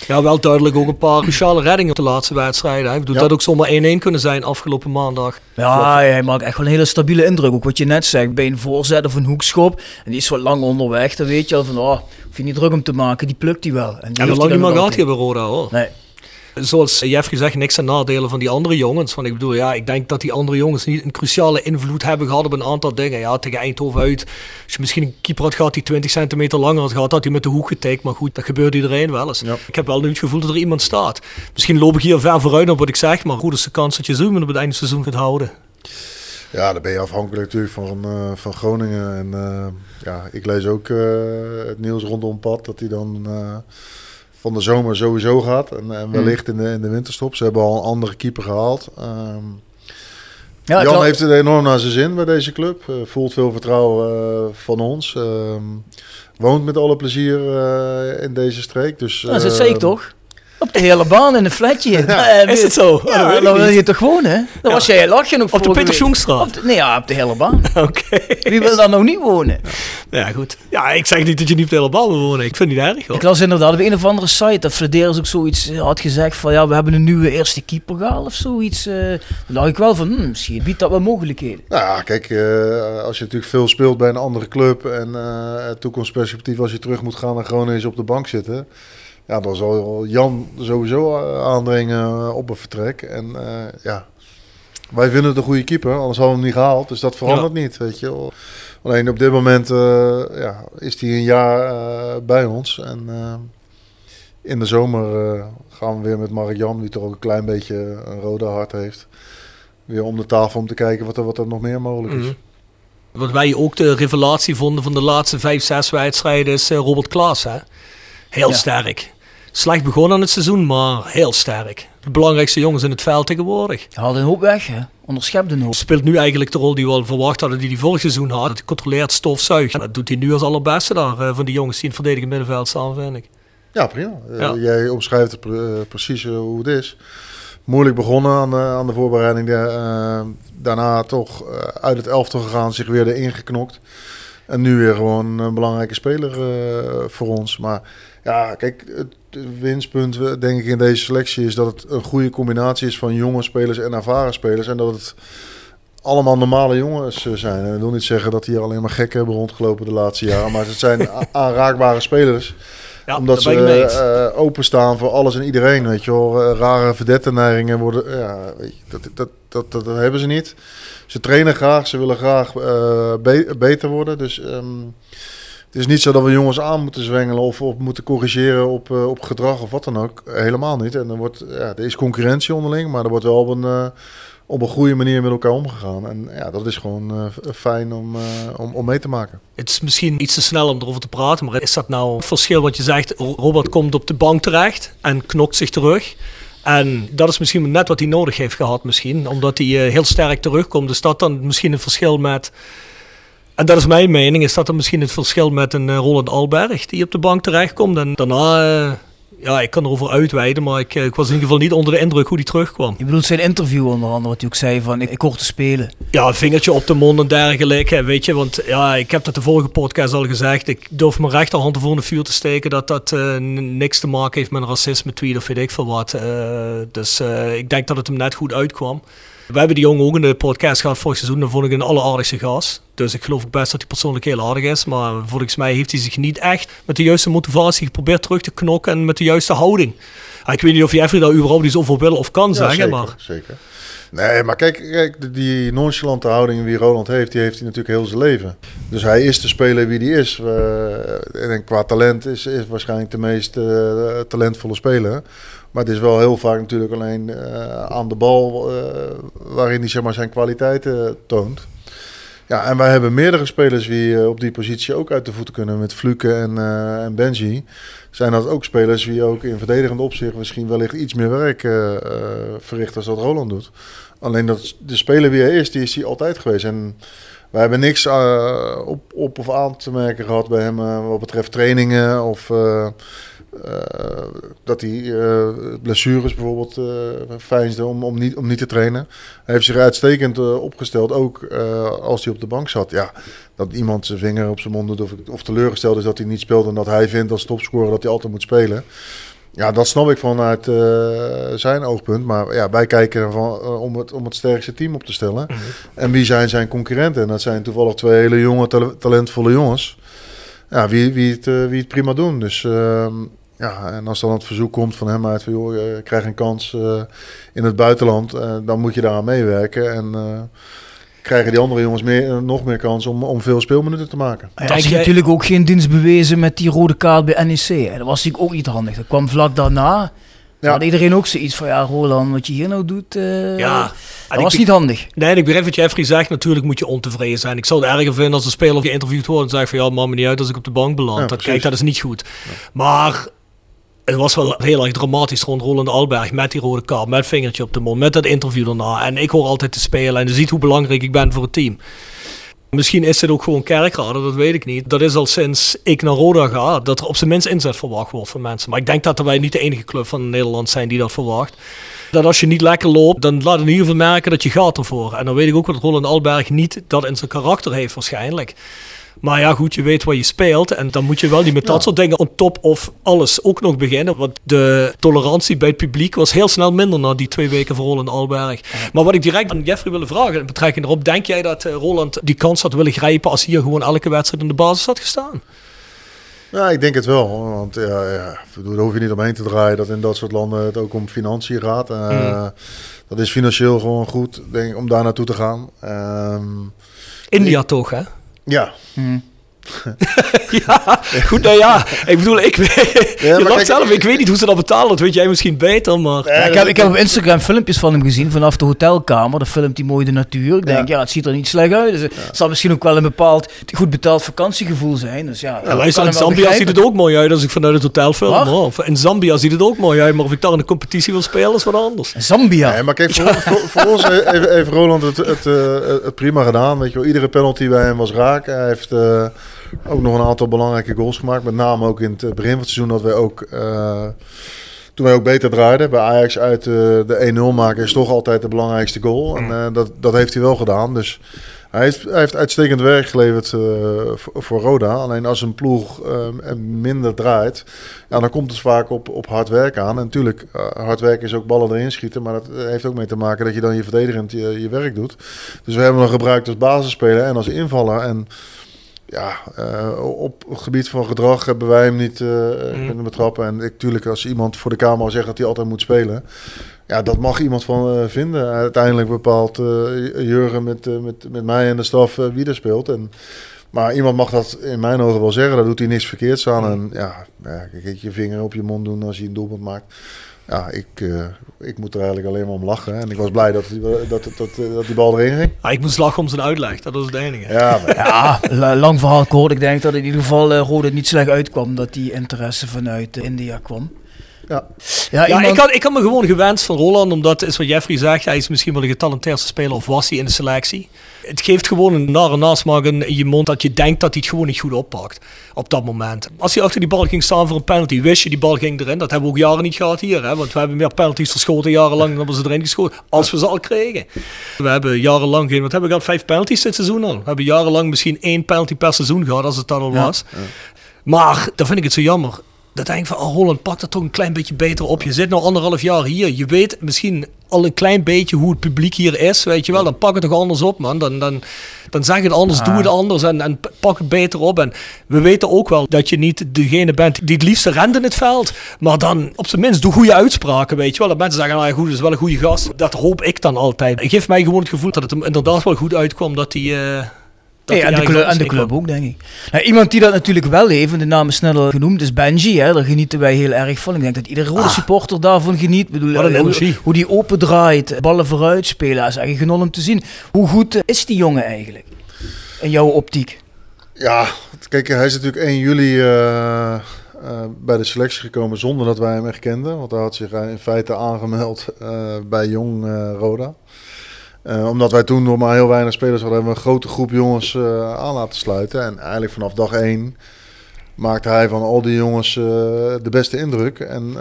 Ja, wel duidelijk ook een paar cruciale reddingen op de laatste wedstrijden. Hij Ja. dat ook zomaar 1-1 kunnen zijn afgelopen maandag. Ja, hij maakt echt wel een hele stabiele indruk. Ook wat je net zegt, bij een voorzet of een hoekschop. En die is wat lang onderweg. Dan weet je al van, oh, hoef je niet druk om te maken. Die plukt hij wel. En die heeft lang hij niet meer gehad hier bij Roda hoor. Nee. Zoals je hebt gezegd, niks aan nadelen van die andere jongens. Want ik bedoel, ja, ik denk dat die andere jongens niet een cruciale invloed hebben gehad op een aantal dingen. Ja, tegen Eindhoven uit. Als je misschien een keeper had gehad die 20 centimeter langer had gehad, had hij met de hoek getikt. Maar goed, dat gebeurt iedereen wel eens. Ik heb wel nu het gevoel dat er iemand staat. Misschien loop ik hier ver vooruit op wat ik zeg, maar goed is de kans dat je Zoemen op het einde van het seizoen kunt houden. Ja, dan ben je afhankelijk natuurlijk van, eh, van Groningen. En eh, ja, ik lees ook eh, het nieuws rondom Pad dat hij dan van de zomer sowieso gaat. En, en wellicht in, de, in de winterstop. Ze hebben al een andere keeper gehaald. Ehm, Ja, Jan het- heeft het enorm naar zijn zin bij deze club. Eh, voelt veel vertrouwen eh, van ons. Ehm, woont met alle plezier eh, in deze streek. Dus, dat zei ik eh, toch? Op de hele baan in een flatje. Ja. Eh, Is het zo? Oh, Ja, dan wil je toch wonen? Dan was jij lag je nog Op de vorige Peter week. Schoenstraat? Op de- Nee, ja, op de hele baan. Oké. Wie wil daar nou niet wonen? Ja, goed. Ja, ik zeg niet dat je niet op de hele bal wil wonen. Ik vind het niet erg hoor. Ik las inderdaad op een of andere site dat Flederis ook zoiets eh, had gezegd van ja, we hebben een nieuwe eerste keeper gehaald of zoiets. eh. Dan dacht ik wel van, hmm, misschien biedt dat wel mogelijkheden. Nou ja, kijk, eh, als je natuurlijk veel speelt bij een andere club en eh, het toekomstperspectief als je terug moet gaan naar Groningen is op de bank zitten. Ja, dan zal Jan sowieso eh, aandringen op een vertrek. En eh, ja, wij vinden het een goede keeper, anders hadden we hem niet gehaald. Dus dat verandert niet, weet je wel. Alleen op dit moment eh, ja, is hij een jaar eh, bij ons. En eh, in de zomer eh, gaan we weer met Mark Jan, die toch ook een klein beetje een rode hart heeft. Weer om de tafel om te kijken wat er, wat er nog meer mogelijk is. Mhm. Wat wij ook de revelatie vonden van de laatste vijf, zes wedstrijden is eh, Robert Klaas. Hè? Heel Ja. sterk. Slecht begonnen aan het seizoen, maar heel sterk. De belangrijkste jongens in het veld tegenwoordig. Haalt een hoop weg, hè? onderschept een hoop. Speelt nu eigenlijk de rol die we al verwacht hadden, die hij vorig seizoen had. Dat hij controleert, stofzuigt. En dat doet hij nu als allerbeste daar, eh, van die jongens die in het verdedigend middenveld staan, vind ik. Ja, prima. Eh, jij omschrijft het pre- eh, precies hoe het is. Moeilijk begonnen aan de, aan de voorbereiding. De, daarna toch eh, uit het elftal gegaan, zich weer erin geknokt. En nu weer gewoon een belangrijke speler eh, voor ons. Maar ja, kijk, het winstpunt denk ik in deze selectie is dat het een goede combinatie is van jonge spelers en ervaren spelers. En dat het allemaal normale jongens eh, zijn. En dat wil niet zeggen dat hier alleen maar gekken hebben rondgelopen de laatste jaren. Maar het zijn aanraakbare spelers. Ja, omdat ze ik eh, openstaan voor alles en iedereen. Weet je wel. Eh, rare verdette-neigingen worden... Ja, weet je, dat, dat, dat, dat, hebben ze niet. Ze trainen graag. Ze willen graag be- beter worden. Dus... ehm, Het is niet zo dat we jongens aan moeten zwengelen of, of moeten corrigeren op, eh, op gedrag of wat dan ook. Helemaal niet. En er, wordt, ja, is concurrentie onderling, maar er wordt wel op een, eh, op een goede manier met elkaar omgegaan. En ja, dat is gewoon eh, fijn om, om, om mee te maken. Het is misschien iets te snel om erover te praten, maar is dat nou een verschil wat je zegt? Robert komt op de bank terecht en knokt zich terug. En dat is misschien net wat hij nodig heeft gehad, misschien, omdat hij heel sterk terugkomt. Is dat dan misschien een verschil met. En dat is mijn mening, is dat dan misschien het verschil met een eh, Roland Alberg die op de bank terechtkomt. En daarna, eh, ja, ik kan erover uitweiden, maar ik, eh, ik was in ieder geval niet onder de indruk hoe die terugkwam. Je bedoelt zijn interview onder andere, wat hij ook zei van ik, ik hoor te spelen. Ja, een vingertje op de mond en dergelijke, weet je. Want ja, ik heb dat de vorige podcast al gezegd. Ik durf mijn rechterhand ervoor in de vuur te steken dat dat niks te maken heeft met een racisme tweet of weet ik veel wat. Dus ik denk dat het hem net goed uitkwam. We hebben die jongen ook in de podcast gehad vorig seizoen. Dan vond ik een alleraardigste gast. Dus ik geloof ook best dat hij persoonlijk heel aardig is. Maar volgens mij heeft hij zich niet echt met de juiste motivatie geprobeerd terug te knokken. En met de juiste houding. Ik weet niet of Jeffrey daar überhaupt iets over wil of kan Ja, zeggen. zeker, Maar zeker. Nee, maar kijk, kijk, die nonchalante houding die Roland heeft, die heeft hij natuurlijk heel zijn leven. Dus hij is de speler wie die is. En qua talent is, is waarschijnlijk de meest eh, talentvolle speler. Maar het is wel heel vaak natuurlijk alleen eh, aan de bal eh, waarin hij zeg maar, zijn kwaliteiten toont. Ja, en wij hebben meerdere spelers die eh, op die positie ook uit de voeten kunnen. Met Fluke en, en Benji. Zijn dat ook spelers die ook in verdedigend opzicht misschien wellicht iets meer werk verrichten als dat Roland doet. Alleen dat de speler wie hij is, die is hij altijd geweest. En wij hebben niks op, op of aan te merken gehad bij hem wat betreft trainingen of dat hij eh, blessures bijvoorbeeld uh, veinsde om, om, niet, om niet te trainen. Hij heeft zich uitstekend eh, opgesteld, ook eh, als hij op de bank zat. Ja, dat iemand zijn vinger op zijn mond doet of, of teleurgesteld is dat hij niet speelt en dat hij vindt als topscorer dat hij altijd moet spelen. Ja, dat snap ik vanuit uh, zijn oogpunt. Maar ja, wij kijken van, uh, om, het, om het sterkste team op te stellen. Mm -hmm. En wie zijn zijn concurrenten? En dat zijn toevallig twee hele jonge, tal talentvolle jongens. Ja, wie, wie, het, uh, wie het prima doen. Dus ja, en als dan het verzoek komt van hem uit van... joh, je krijgt een kans in het buitenland, dan moet je daaraan meewerken. En krijgen die andere jongens meer, nog meer kans om, om veel speelminuten te maken. Hij heeft natuurlijk ook geen dienst bewezen met die rode kaart bij NEC. Hè. Dat was natuurlijk ook niet handig. Dat kwam vlak daarna. Ja. Had iedereen ook zoiets van, ja Roland, wat je hier nou doet, uh, ja. dat was niet handig. Nee, ik begrijp wat Jeffrey zegt. Natuurlijk moet je ontevreden zijn. Ik zou het erger vinden als een speler geïnterviewd wordt en zegt van, ja, maakt me niet uit als ik op de bank beland. Ja, dat, kijk, dat is niet goed. Ja. Maar het was wel heel erg dramatisch rond Roland Alberg met die rode kaart, met vingertje op de mond, met dat interview daarna. En ik hoor altijd te spelen en je ziet hoe belangrijk ik ben voor het team. Misschien is het ook gewoon kerkraden, dat weet ik niet. Dat is al sinds ik naar Roda ga, dat er op zijn minst inzet verwacht wordt van mensen. Maar ik denk dat wij niet de enige club van Nederland zijn die dat verwacht. Dat als je niet lekker loopt, dan laat in ieder geval merken dat je gaat ervoor. En dan weet ik ook dat Roland Alberg niet dat in zijn karakter heeft waarschijnlijk. Maar ja, goed, je weet waar je speelt. En dan moet je wel die met dat soort dingen on top of alles ook nog beginnen. Want de tolerantie bij het publiek was heel snel minder na die twee weken voor Roland Alberg. Ja. Maar wat ik direct aan Jeffrey willen vragen, in betrekking erop, denk jij dat uh, Roland die kans had willen grijpen als hij hier gewoon elke wedstrijd in de basis had gestaan? Ja, ik denk het wel. Want ja, ja, daar hoef je niet omheen te draaien dat in dat soort landen het ook om financiën gaat. Uh, mm. Dat is financieel gewoon goed denk ik, om daar naartoe te gaan. Um, India ik, toch, hè? Ja. Mm. ja, goed, nou ja. Ik bedoel, ik weet, ja, je lacht zelf, ik weet niet hoe ze dat betalen. Dat weet jij misschien beter, maar... Ja, ik, heb, ik heb op Instagram filmpjes van hem gezien, vanaf de hotelkamer. Dan filmt hij mooi de natuur. Ik denk, ja, ja het ziet er niet slecht uit. Dus het zal misschien ook wel een bepaald goed betaald vakantiegevoel zijn. Dus ja, ja luister, in Zambia ziet het ook mooi uit als ik vanuit het hotel film. Of in Zambia ziet het ook mooi uit, maar of ik daar in de competitie wil spelen is wat anders. Zambia? Nee, maar kijk, voor, voor, voor ons heeft, heeft Roland het, het, het, het, prima gedaan. Weet je wel. Iedere penalty bij hem was raak. Hij heeft... Uh, ook nog een aantal belangrijke goals gemaakt. Met name ook in het begin van het seizoen dat wij ook... Uh, toen wij ook beter draaiden. Bij Ajax uit uh, de 1-0 maken is toch altijd de belangrijkste goal. En uh, dat, dat heeft hij wel gedaan. Dus hij heeft, hij heeft uitstekend werk geleverd voor, voor, Roda. Alleen als een ploeg minder draait... Ja, dan komt het vaak op, op hard werk aan. En natuurlijk, hard werk is ook ballen erin schieten. Maar dat heeft ook mee te maken dat je dan je verdedigend je, je werk doet. Dus we hebben hem gebruikt als basisspeler en als invaller. En ja, uh, op het gebied van gedrag hebben wij hem niet uh, mm. kunnen betrappen. En natuurlijk, als iemand voor de camera zegt dat hij altijd moet spelen, ja, dat mag iemand van uh, vinden. Uiteindelijk bepaalt Jurgen met, met, met mij en de staf wie er speelt. En Maar iemand mag dat in mijn ogen wel zeggen. Daar doet hij niks verkeerds aan. En ja, ja kijk, je vinger op je mond doen als je een doelpunt maakt. Ja, ik, eh, ik moet er eigenlijk alleen maar om lachen. En ik was blij dat, die- dat, dat, dat, dat die bal erin ging. Ah, ik moest lachen om zijn uitleg, dat was het enige. Ja, maar- Ja, la- lang verhaal kort. Ik denk dat in ieder geval eh Rode niet slecht uitkwam dat die interesse vanuit eh, India kwam. Ja. Ja, ik, had, ik had me gewoon gewenst van Roland, omdat is wat Jeffrey zegt, hij is misschien wel de getalenteerdste speler of was hij in de selectie. Het geeft gewoon een nare nasmaak in in je mond dat je denkt dat hij het gewoon niet goed oppakt op dat moment. Als hij achter die bal ging staan voor een penalty, wist je die bal ging erin. Dat hebben we ook jaren niet gehad hier, hè? want we hebben meer penalties verschoten jarenlang dan we ze erin geschoten, als we ze al kregen. We hebben jarenlang geen, wat hebben we gehad, vijf penalties dit seizoen al. We hebben jarenlang misschien één penalty per seizoen gehad, als het dat al Ja. was. Maar dan vind ik het zo jammer. Dat denk ik van, oh Holland, pak dat toch een klein beetje beter op. Je zit nou anderhalf jaar hier. Je weet misschien al een klein beetje hoe het publiek hier is, weet je wel. Dan pak het toch anders op, man. Dan, dan, dan zeg het anders, Ah. doe het anders en, en pak het beter op. En we weten ook wel dat je niet degene bent die het liefste rent in het veld. Maar dan op zijn minst doe goede uitspraken, weet je wel. Dat mensen zeggen, nou ja, goed, dat is wel een goede gast. Dat hoop ik dan altijd. Het geeft mij gewoon het gevoel dat het hem inderdaad wel goed uitkwam dat hij... eh, hij en de, club, en de anders club ook, denk ik. Nou, iemand die dat natuurlijk wel heeft, en de naam is sneller genoemd, is Benji. Hè. Daar genieten wij heel erg van. Ik denk dat iedere rode supporter daarvan geniet. Ik bedoel, Wat een eh, hoe, energie. hoe die open draait, ballen vooruit spelen, dat is eigenlijk genot om te zien. Hoe goed eh, is die jongen eigenlijk? In jouw optiek? Ja, kijk, hij is natuurlijk 1 juli eh, eh, bij de selectie gekomen zonder dat wij hem echt kenden. Want hij had zich in feite aangemeld eh, bij Jong Roda. Eh, omdat wij toen nog maar heel weinig spelers hadden, hebben we een grote groep jongens eh, aan laten sluiten. En eigenlijk vanaf dag 1 maakte hij van al die jongens eh, de beste indruk. En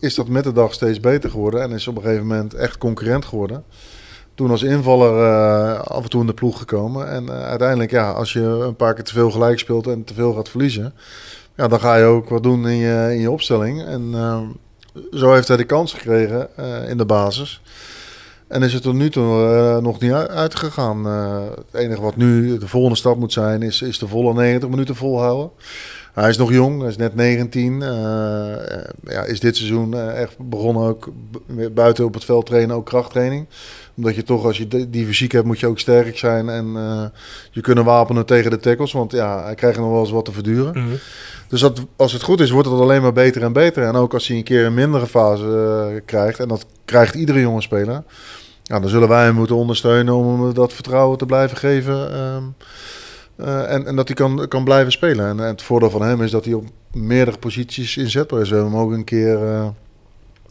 is dat met de dag steeds beter geworden. En is op een gegeven moment echt concurrent geworden. Toen als invaller af en toe in de ploeg gekomen. En uiteindelijk, ja, als je een paar keer te veel gelijk speelt en te veel gaat verliezen. Ja, dan ga je ook wat doen in je, in je opstelling. En zo heeft hij de kans gekregen in de basis. En is het tot nu toe eh, nog niet uit- uitgegaan. Eh, het enige wat nu de volgende stap moet zijn, is, is de volle 90 minuten volhouden. Hij is nog jong, hij is net 19. eh, ja, is dit seizoen echt begonnen ook bu- buiten op het veld trainen, ook krachttraining. Omdat je toch, als je die fysiek hebt, moet je ook sterk zijn. En je kunnen wapenen tegen de tackles. Want ja, hij krijgt nog wel eens wat te verduren. Mhm. Dus dat, als het goed is, wordt het alleen maar beter en beter. En ook als hij een keer een mindere fase krijgt, en dat krijgt iedere jonge speler, ja, dan zullen wij hem moeten ondersteunen om hem dat vertrouwen te blijven geven. ehm, eh, en, en dat hij kan, kan blijven spelen. En, het voordeel van hem is dat hij op meerdere posities inzetbaar is. We hebben hem ook een keer eh,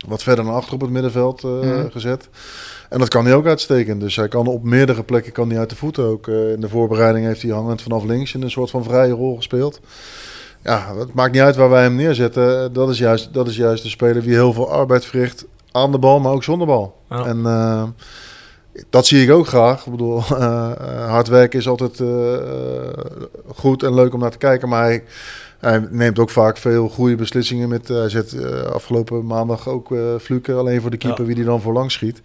wat verder naar achter op het middenveld eh, Mhm. gezet. En dat kan hij ook uitstekend. Dus hij kan op meerdere plekken kan hij uit de voeten ook. In de voorbereiding heeft hij hangend vanaf links in een soort van vrije rol gespeeld. Ja, het maakt niet uit waar wij hem neerzetten. Dat is juist, dat is juist de speler die heel veel arbeid verricht aan de bal, maar ook zonder bal. Ja. En eh, dat zie ik ook graag. Ik bedoel, eh, hard werken is altijd goed en leuk om naar te kijken. Maar hij, hij neemt ook vaak veel goede beslissingen met. eh, Hij zet eh, afgelopen maandag ook eh Fluke alleen voor de keeper, Ja. wie die dan voor lang schiet.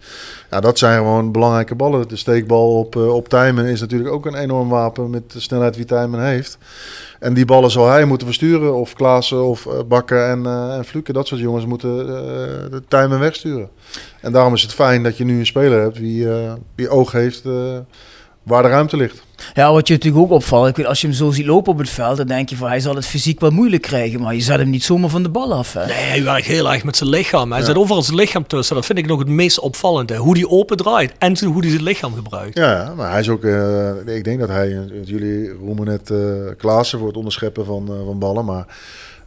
Ja, dat zijn gewoon belangrijke ballen. De steekbal op, op Tijmen is natuurlijk ook een enorm wapen met de snelheid die Tijmen heeft. En die ballen zal hij moeten versturen. Of Klaassen of Bakker en, eh en Fluke. Dat soort jongens moeten eh, de Tijmen wegsturen. En daarom is het fijn dat je nu een speler hebt die, die oog heeft waar de ruimte ligt. Ja, wat je natuurlijk ook opvalt, ik weet, als je hem zo ziet lopen op het veld, dan denk je van hij zal het fysiek wel moeilijk krijgen, maar je zet hem niet zomaar van de bal af. Hè? Nee, hij werkt heel erg met zijn lichaam. Hij zit overal zijn lichaam tussen. Dat vind ik nog het meest opvallende. Hoe hij open draait en hoe hij zijn lichaam gebruikt. Ja, ja, maar hij is ook. eh, ik denk dat hij. eh, Jullie roemen net eh Klaassen voor het onderscheppen van, eh, van ballen. Maar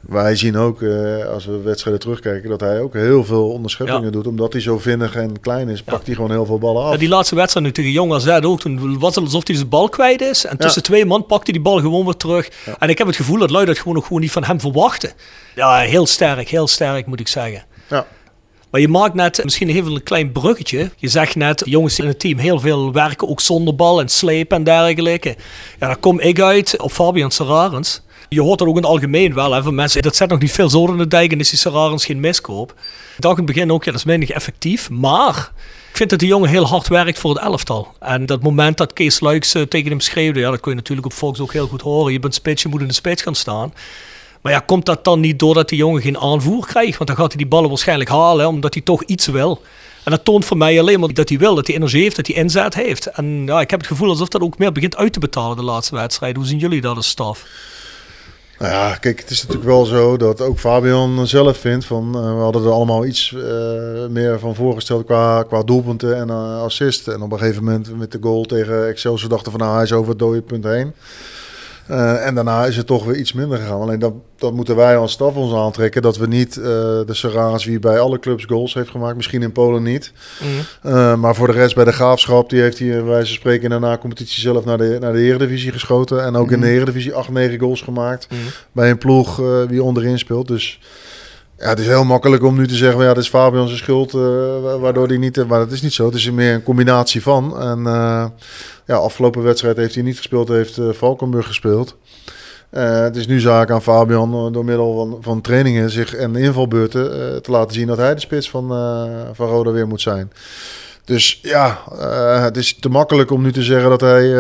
wij zien ook, eh, als we wedstrijden terugkijken, dat hij ook heel veel onderscheppingen Ja. doet. Omdat hij zo vinnig en klein is, pakt hij gewoon heel veel ballen af. Ja, die laatste wedstrijd nu tegen Jong AZ ook. Toen was het alsof hij zijn bal kwijt is. En tussen twee man pakte hij die bal gewoon weer terug. En ik heb het gevoel dat lui dat gewoon nog gewoon niet van hem verwachten. Ja, heel sterk, heel sterk moet ik zeggen. Ja. Maar je maakt net misschien even een klein bruggetje. Je zegt net, jongens in het team heel veel werken ook zonder bal en slepen en dergelijke. Ja, daar kom ik uit op Fabian Serarens. Je hoort dat ook in het algemeen wel. Hè, van mensen, dat zet nog niet veel zoden in de dijk en is die Serarens geen miskoop. Ik dacht in het begin ook, ja, dat is minder effectief. Maar ik vind dat die jongen heel hard werkt voor het elftal. En dat moment dat Kees Luiks eh, tegen hem schreeuwde, ja, dat kun je natuurlijk op Fox ook heel goed horen. Je bent spits, je moet in de spits gaan staan. Maar ja, komt dat dan niet doordat die jongen geen aanvoer krijgt? Want dan gaat hij die ballen waarschijnlijk halen, omdat hij toch iets wil. En dat toont voor mij alleen maar dat hij wil, dat hij energie heeft, dat hij inzet heeft. En ja, ik heb het gevoel alsof dat ook meer begint uit te betalen de laatste wedstrijd. Hoe zien jullie dat als staf? Nou ja, kijk, het is natuurlijk wel zo dat ook Fabian zelf vindt van eh, we hadden er allemaal iets eh, meer van voorgesteld qua, qua doelpunten en uh. En op een gegeven moment met de goal tegen Excelsior dachten van nou hij is over het dode punt heen. Uh, en daarna is het toch weer iets minder gegaan. Alleen dat, dat moeten wij als staf ons aantrekken. Dat we niet uh, de Serra's wie bij alle clubs goals heeft gemaakt. Misschien in Polen niet. Mm. Uh, maar voor de rest bij de Graafschap. Die heeft hij wijze van spreken in de na-competitie zelf naar de, naar de Eredivisie geschoten. En ook mm. in de Eredivisie 8, 9 goals gemaakt. Mm. Bij een ploeg wie onderin speelt. Dus ja, het is heel makkelijk om nu te zeggen, ja, dat is Fabian zijn schuld, uh, waardoor hij niet... Maar dat is niet zo. Het is meer een combinatie van. En uh, ja, afgelopen wedstrijd heeft hij niet gespeeld, heeft uh, Valkenburg gespeeld. het is nu zaak aan Fabian door middel van, van trainingen zich en invalbeurten te laten zien dat hij de spits van, van Roda weer moet zijn. Dus ja, het is te makkelijk om nu te zeggen dat hij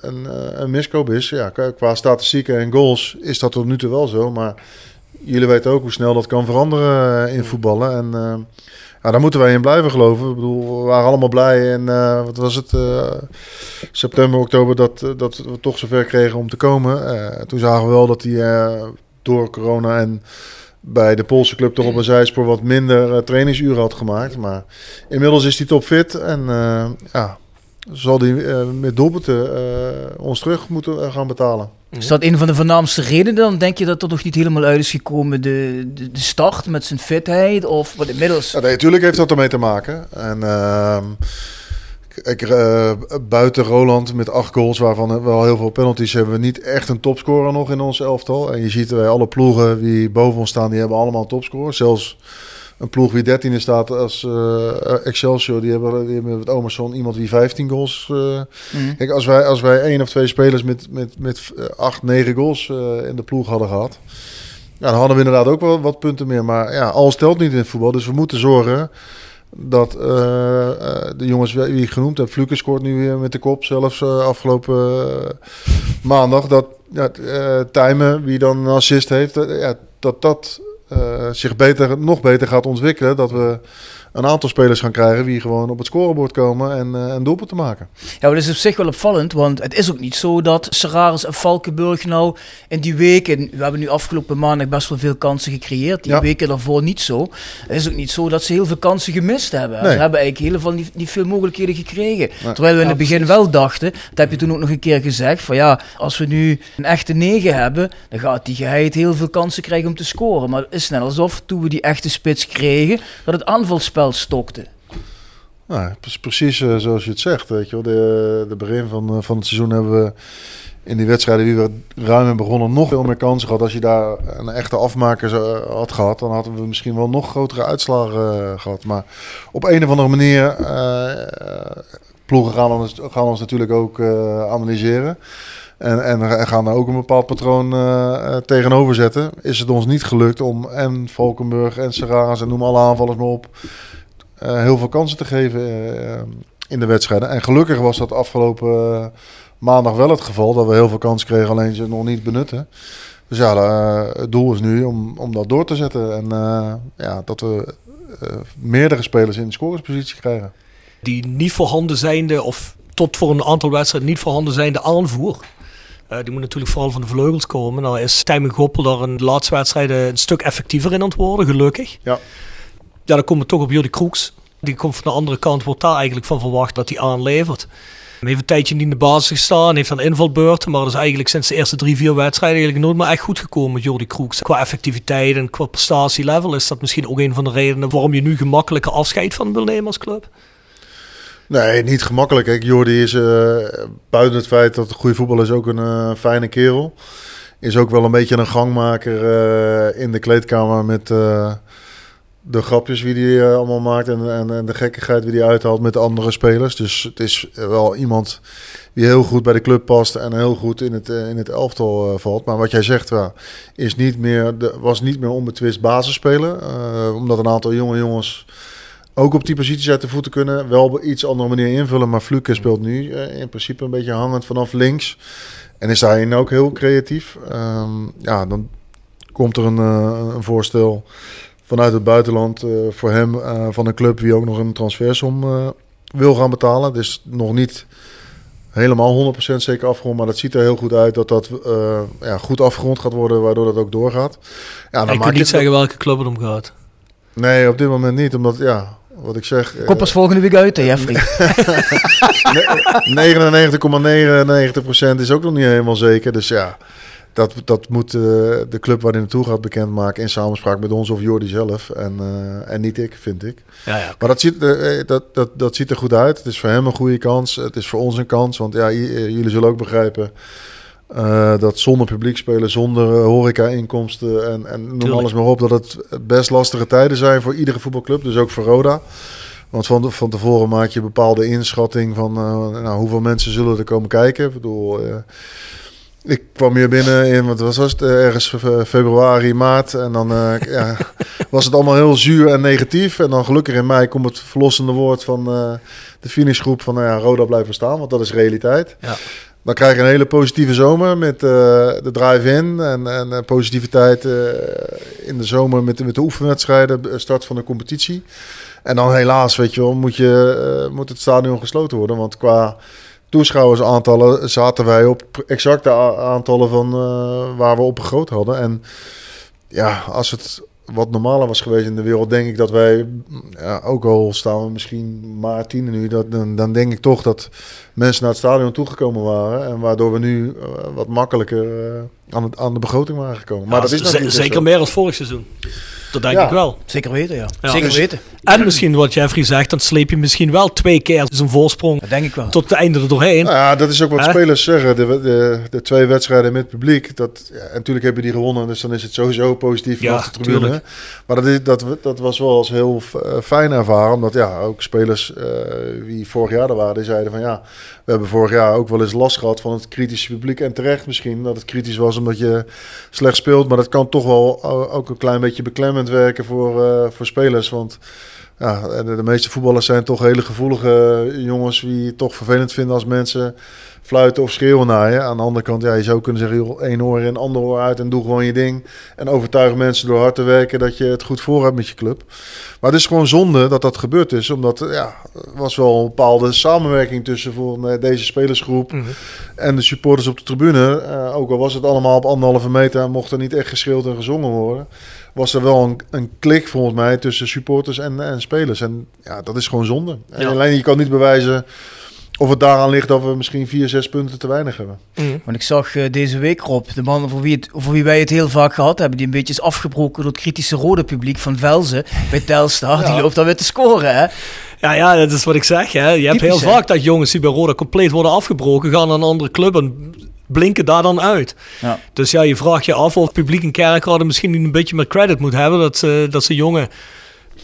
een, een miskoop is. Ja, qua statistieken en goals is dat tot nu toe wel zo, maar jullie weten ook hoe snel dat kan veranderen in voetballen. En uh, ja, daar moeten wij in blijven geloven. Ik bedoel, we waren allemaal blij en uh, wat was het? Uh, september, oktober dat, dat we toch zover kregen om te komen. toen zagen we wel dat hij door corona en bij de Poolse club toch op een zijspoor wat minder trainingsuren had gemaakt. Maar inmiddels is hij topfit en ja, zal hij met doelpunten ons terug moeten gaan betalen. Is dat een van de voornaamste redenen? Dan denk je dat er nog niet helemaal uit is gekomen de, de, de start met zijn fitheid? Of wat inmiddels... Ja, nee, natuurlijk heeft dat ermee te maken. En uh, kijk, uh, buiten Roland met acht goals, waarvan wel heel veel penalties, hebben we niet echt een topscorer nog in ons elftal. En je ziet bij alle ploegen die boven ons staan, die hebben allemaal een topscorer. Zelfs een ploeg wie 13e staat als uh, Excelsior, die hebben, die hebben met Omerson iemand die 15 goals. Uh, mm. Kijk, als wij, als wij één of twee spelers met, met, met 8, 9 goals uh, in de ploeg hadden gehad, ja, dan hadden we inderdaad ook wel wat punten meer. Maar ja, alles telt niet in het voetbal. Dus we moeten zorgen dat de jongens die ik genoemd heb, Fluke scoort nu weer met de kop, zelfs afgelopen maandag, dat ja, Tijmen, wie dan een assist heeft, ja, dat dat zich beter, nog beter gaat ontwikkelen. Dat we een aantal spelers gaan krijgen die gewoon op het scorebord komen en uh, een doelpunt te maken. Ja, maar dat is op zich wel opvallend, want het is ook niet zo dat Seraris en Valkenburg nou in die weken, we hebben nu afgelopen maandag best wel veel kansen gecreëerd, die ja. weken daarvoor niet zo. Het is ook niet zo dat ze heel veel kansen gemist hebben. Nee. Ze hebben eigenlijk heel veel niet, niet veel mogelijkheden gekregen. Nee. Terwijl we in het begin wel dachten, dat heb je toen ook nog een keer gezegd, van ja, als we nu een echte negen hebben, dan gaat die geheid heel veel kansen krijgen om te scoren. Maar het is net alsof toen we die echte spits kregen, dat het aanvalspel stokte. Nou, precies uh, zoals je het zegt. Weet je wel. De, de begin van, uh, van het seizoen hebben we in die wedstrijden die we ruim hebben begonnen nog veel meer kansen gehad. Als je daar een echte afmaker uh, had gehad, dan hadden we misschien wel nog grotere uitslagen gehad. Maar op een of andere manier, ploegen gaan ons, gaan ons natuurlijk ook analyseren. En, en gaan daar ook een bepaald patroon uh, tegenover zetten. Is het ons niet gelukt om en Valkenburg en Serra's en noem alle aanvallers maar op... Uh, heel veel kansen te geven in de wedstrijden. En gelukkig was dat afgelopen maandag wel het geval. Dat we heel veel kansen kregen, alleen ze nog niet benutten. Dus ja, het doel is nu om, om dat door te zetten. En ja, dat we meerdere spelers in de scoringspositie krijgen. Die niet voorhanden zijnde of tot voor een aantal wedstrijden niet voorhanden zijnde aanvoer. Uh, die moet natuurlijk vooral van de vleugels komen. Nou is Tijmen Goppel daar in de laatste wedstrijden een stuk effectiever in aan het worden, gelukkig. Ja. Ja, dan komen we toch op Jordi Kroeks. Die komt van de andere kant, wordt daar eigenlijk van verwacht dat hij aanlevert. Hij heeft een tijdje niet in de basis gestaan, heeft dan invalbeurten. Maar dat is eigenlijk sinds de eerste drie, vier wedstrijden eigenlijk nooit meer echt goed gekomen met Jordi Kroeks. Qua effectiviteit en qua prestatielevel is dat misschien ook een van de redenen waarom je nu gemakkelijker afscheid van wil nemen als club. Nee, niet gemakkelijk. Kijk, Jordi is uh, buiten het feit dat het goede voetbal is ook een uh, fijne kerel. Is ook wel een beetje een gangmaker uh, in de kleedkamer met de grapjes die hij allemaal maakt en, en, de gekkigheid die hij uithaalt met de andere spelers. Dus het is wel iemand die heel goed bij de club past en heel goed in het, in het elftal valt. Maar wat jij zegt wel, is niet meer, was niet meer onbetwist basisspeler. omdat een aantal jonge jongens ook op die posities uit de voeten kunnen. Wel op iets andere manier invullen. Maar Fluke speelt nu uh, in principe een beetje hangend vanaf links. En is daarin ook heel creatief. Um, ja, dan komt er een, eh, een voorstel vanuit het buitenland eh, voor hem eh, van een club die ook nog een transfersom eh, wil gaan betalen. Is nog niet helemaal 100% zeker afgerond, maar dat ziet er heel goed uit dat dat eh, ja, goed afgerond gaat worden, waardoor dat ook doorgaat. Ja, ik maak kan niet zeggen welke club het om gaat. Nee, op dit moment niet, omdat ja, wat ik zeg. eh, Kom pas volgende week uit, hè, Jeffrey. 99,99% is ook nog niet helemaal zeker. Dus ja, dat, dat moet eh, de club waar hij naartoe gaat bekendmaken in samenspraak met ons of Jordi zelf. En, eh, en niet ik, vind ik. Ja, ja. Maar dat ziet, eh, eh, dat, dat, dat ziet er goed uit. Het is voor hem een goede kans. Het is voor ons een kans. Want ja, eh, jullie zullen ook begrijpen eh, dat zonder publiek spelen, zonder eh, horeca-inkomsten en, en noem Tuurlijk. alles maar op, dat het best lastige tijden zijn voor iedere voetbalclub. Dus ook voor Roda. Want van, van tevoren maak je een bepaalde inschatting van eh, nou, hoeveel mensen zullen er komen kijken. Ik bedoel, ik kwam hier binnen in, wat was het, ergens fe- februari, maart. En dan ja, was het allemaal heel zuur en negatief. En dan gelukkig in mei komt het verlossende woord van de finishgroep van nou ja, Roda blijft bestaan, want dat is realiteit. Ja. Dan krijg je een hele positieve zomer met eh, de drive-in en, en eh, positiviteit eh, in de zomer met, met de oefenwedstrijden, de start van de competitie. En dan helaas, weet je wel, moet, je, moet het stadion gesloten worden. Want qua toeschouwersaantallen zaten wij op exacte aantallen van waar we op begroot hadden. En ja, als het wat normaler was geweest in de wereld, denk ik dat wij, ja, ook al staan we misschien maar tien nu, dat, dan, dan denk ik toch dat mensen naar het stadion toegekomen waren. En waardoor we nu eh, wat makkelijker eh, aan, het, aan de begroting waren gekomen. Maar Ja, dat is natuurlijk zeker meer als vorig seizoen. Dat denk Ja. ik wel. Zeker weten, ja. Ja. Zeker Dus- weten. En misschien wat Jeffrey zegt, dan sleep je misschien wel twee keer zijn voorsprong Dat denk ik wel. tot het einde er doorheen. Nou ja, dat is ook wat spelers zeggen. De, de, de twee wedstrijden met publiek. Dat, ja, en natuurlijk hebben die gewonnen, dus dan is het sowieso positief Ja, vanaf de tribune. tuurlijk. Maar dat, is, dat, dat was wel als heel eh, fijn ervaren. Omdat ja, ook spelers eh, die vorig jaar er waren, die zeiden van ja, we hebben vorig jaar ook wel eens last gehad van het kritische publiek. En terecht misschien dat het kritisch was omdat je slecht speelt. Maar dat kan toch wel o- ook een klein beetje beklemmend werken voor, eh, voor spelers. Want ja, de, de meeste voetballers zijn toch hele gevoelige jongens die het toch vervelend vinden als mensen fluiten of schreeuwen naar je. Aan de andere kant, ja, je zou kunnen zeggen, joh, één oor in, ander oor uit en doe gewoon je ding. En overtuig mensen door hard te werken dat je het goed voor hebt met je club. Maar het is gewoon zonde dat dat gebeurd is, omdat ja, er was wel een bepaalde samenwerking tussen voor, eh, deze spelersgroep en de supporters op de tribune. Eh, ook al was het allemaal op anderhalve meter en mocht er niet echt geschreeuwd en gezongen worden was er wel een, een klik volgens mij tussen supporters en, en spelers. En ja, dat is gewoon zonde. En Ja. alleen je kan niet bewijzen of het daaraan ligt dat we misschien vier, zes punten te weinig hebben. Want ik zag eh, deze week, Rob, de man voor wie, het, voor wie wij het heel vaak gehad hebben, die een beetje is afgebroken door het kritische rode publiek van Velzen bij Telstar. Die loopt dan weer te scoren, hè? Ja, ja, dat is wat ik zeg. Hè. Je hebt heel hè? vaak dat jongens die bij Roda compleet worden afgebroken, gaan naar een andere club en blinken daar dan uit. Ja. Dus ja, je vraagt je af of het publiek in Kerkrade misschien een beetje meer credit moet hebben. Dat, ze dat ze jongen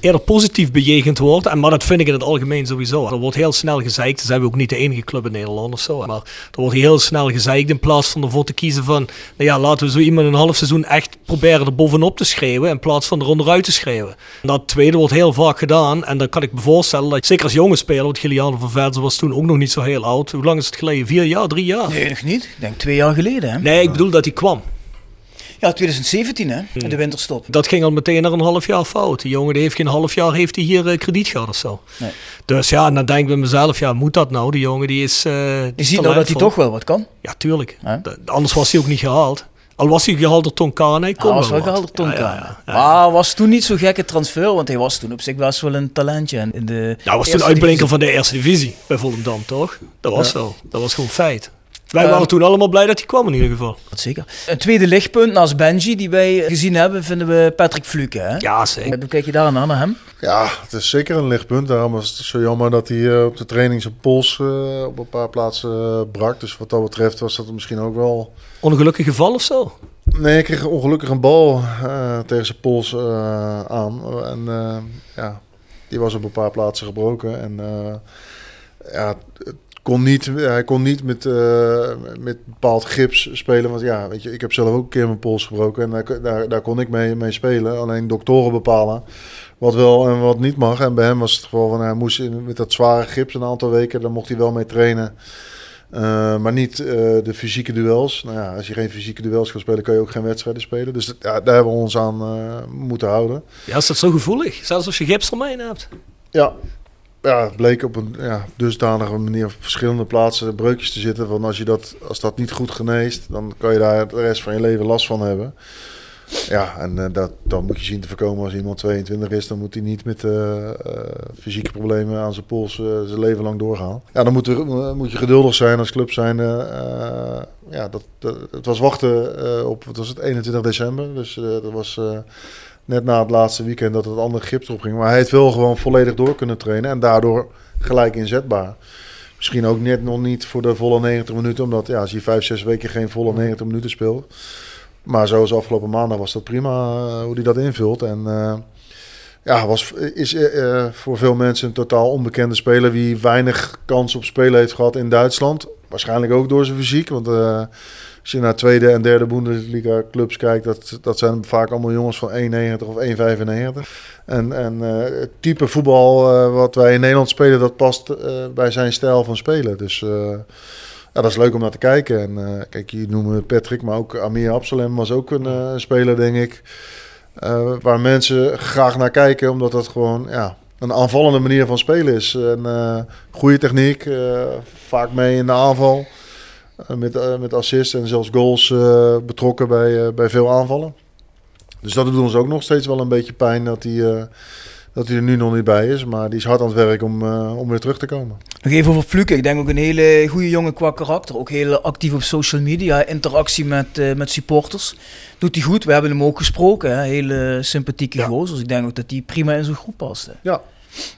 eerder positief bejegend wordt. En, maar dat vind ik in het algemeen sowieso. Er wordt heel snel gezeikt. Ze zijn ook niet de enige club in Nederland of zo. Maar er wordt heel snel gezeikt in plaats van ervoor te kiezen van... Nou ja, laten we zo iemand een half seizoen echt proberen er bovenop te schreeuwen. In plaats van er onderuit te schreeuwen. En dat tweede wordt heel vaak gedaan. En dan kan ik me voorstellen dat, zeker als jonge speler... Want Giliano van Velzen was toen ook nog niet zo heel oud. Hoe lang is het geleden? Vier jaar? Drie jaar? Nee, nog niet. Ik denk twee jaar geleden, hè? Nee, ik bedoel dat hij kwam. Ja, 2017, hè? In de winterstop. Dat ging al meteen naar een half jaar fout. Die jongen die heeft geen half jaar heeft hij hier eh, krediet gehad of zo. Nee. Dus ja, dan denk ik bij mezelf, ja, moet dat nou? Die jongen die is. eh, die Je is ziet nou dat hij toch wel wat kan. Ja, tuurlijk. Anders was hij ook niet gehaald. Al was hij gehaald door Tonkane. Hij kon Hij was wel wel gehaald door Ja, Tonka. ja, ja. Maar was toen niet zo gekke transfer, want hij was toen op zich best wel een talentje. En in de Nou, was toen uitblinker divisie. van de eerste divisie bij Volendam, toch? Dat was Ja. zo. Dat was gewoon feit. Wij Ehm, waren toen allemaal blij dat hij kwam in ieder geval. Dat zeker. Een tweede lichtpunt naast Benji die wij gezien hebben, vinden we Patrick Fluke. Hè? Ja, zeker. Hoe kijk je daar naar, naar hem? Ja, het is zeker een lichtpunt. Daarom was het zo jammer dat hij eh, op de training zijn pols eh, op een paar plaatsen eh, brak. Dus wat dat betreft was dat misschien ook wel... Ongelukkig geval of zo? Nee, hij kreeg ongelukkig een bal eh, tegen zijn pols eh, aan. En eh, ja, die was op een paar plaatsen gebroken. En eh, ja, kon niet, hij kon niet met, eh, met bepaald gips spelen. Want ja, weet je, ik heb zelf ook een keer mijn pols gebroken. En daar, daar, daar kon ik mee, mee spelen. Alleen doktoren bepalen wat wel en wat niet mag. En bij hem was het gewoon van hij moest in, met dat zware gips een aantal weken. Daar mocht hij wel mee trainen. Eh, maar niet eh, de fysieke duels. Nou ja, als je geen fysieke duels kan spelen, kan je ook geen wedstrijden spelen. Dus dat- ja, daar hebben we ons aan eh, moeten houden. Ja, is dat zo gevoelig? Zelfs als je gips omheen hebt. Ja, ja bleek op een ja, dusdanige manier op verschillende plaatsen breukjes te zitten. Van als, je dat, als dat niet goed geneest, dan kan je daar de rest van je leven last van hebben. Ja, en eh, dat, dan moet je zien te voorkomen als iemand 22 is. Dan moet hij niet met eh, eh, fysieke problemen aan zijn pols zijn leven lang doorgaan. Ja, dan moet, er, moet je geduldig zijn als club zijn. ja, dat, het was wachten op, wat was het, 21 december. Dus dat was net na het laatste weekend dat het andere gips erop ging. Maar hij heeft wel gewoon volledig door kunnen trainen. En daardoor gelijk inzetbaar. Misschien ook net nog niet voor de volle 90 minuten. Omdat ja, als je vijf, zes weken geen volle 90 minuten speelt. Maar zoals afgelopen maandag was dat prima eh, hoe hij dat invult. En eh, ja, was, is eh, voor veel mensen een totaal onbekende speler. Wie weinig kans op spelen heeft gehad in Duitsland. Waarschijnlijk ook door zijn fysiek. Want als je naar tweede en derde Bundesliga clubs kijkt, dat, dat zijn vaak allemaal jongens van 1,90 of 1,95. En, en eh, het type voetbal eh, wat wij in Nederland spelen, dat past eh, bij zijn stijl van spelen. Dus dat is leuk om naar te kijken. En kijk, je noemen Patrick, maar ook Amir Absalem was ook een speler, denk ik. waar mensen graag naar kijken, omdat dat gewoon ja, een aanvallende manier van spelen is. En goede techniek, vaak mee in de aanval. Eh, met, eh, met assists en zelfs goals eh, betrokken bij, bij veel aanvallen. Dus dat doet ons ook nog steeds wel een beetje pijn dat hij, dat hij er nu nog niet bij is. Maar die is hard aan het werk om, om weer terug te komen. Nog even over Fluke. Ik denk ook een hele goede jongen qua karakter. Ook heel actief op social media. Interactie met, met supporters. Doet hij goed. We hebben hem ook gesproken. Hè. Hele sympathieke gozer. Dus ik denk ook dat hij prima in zo'n groep past. Hè. Ja.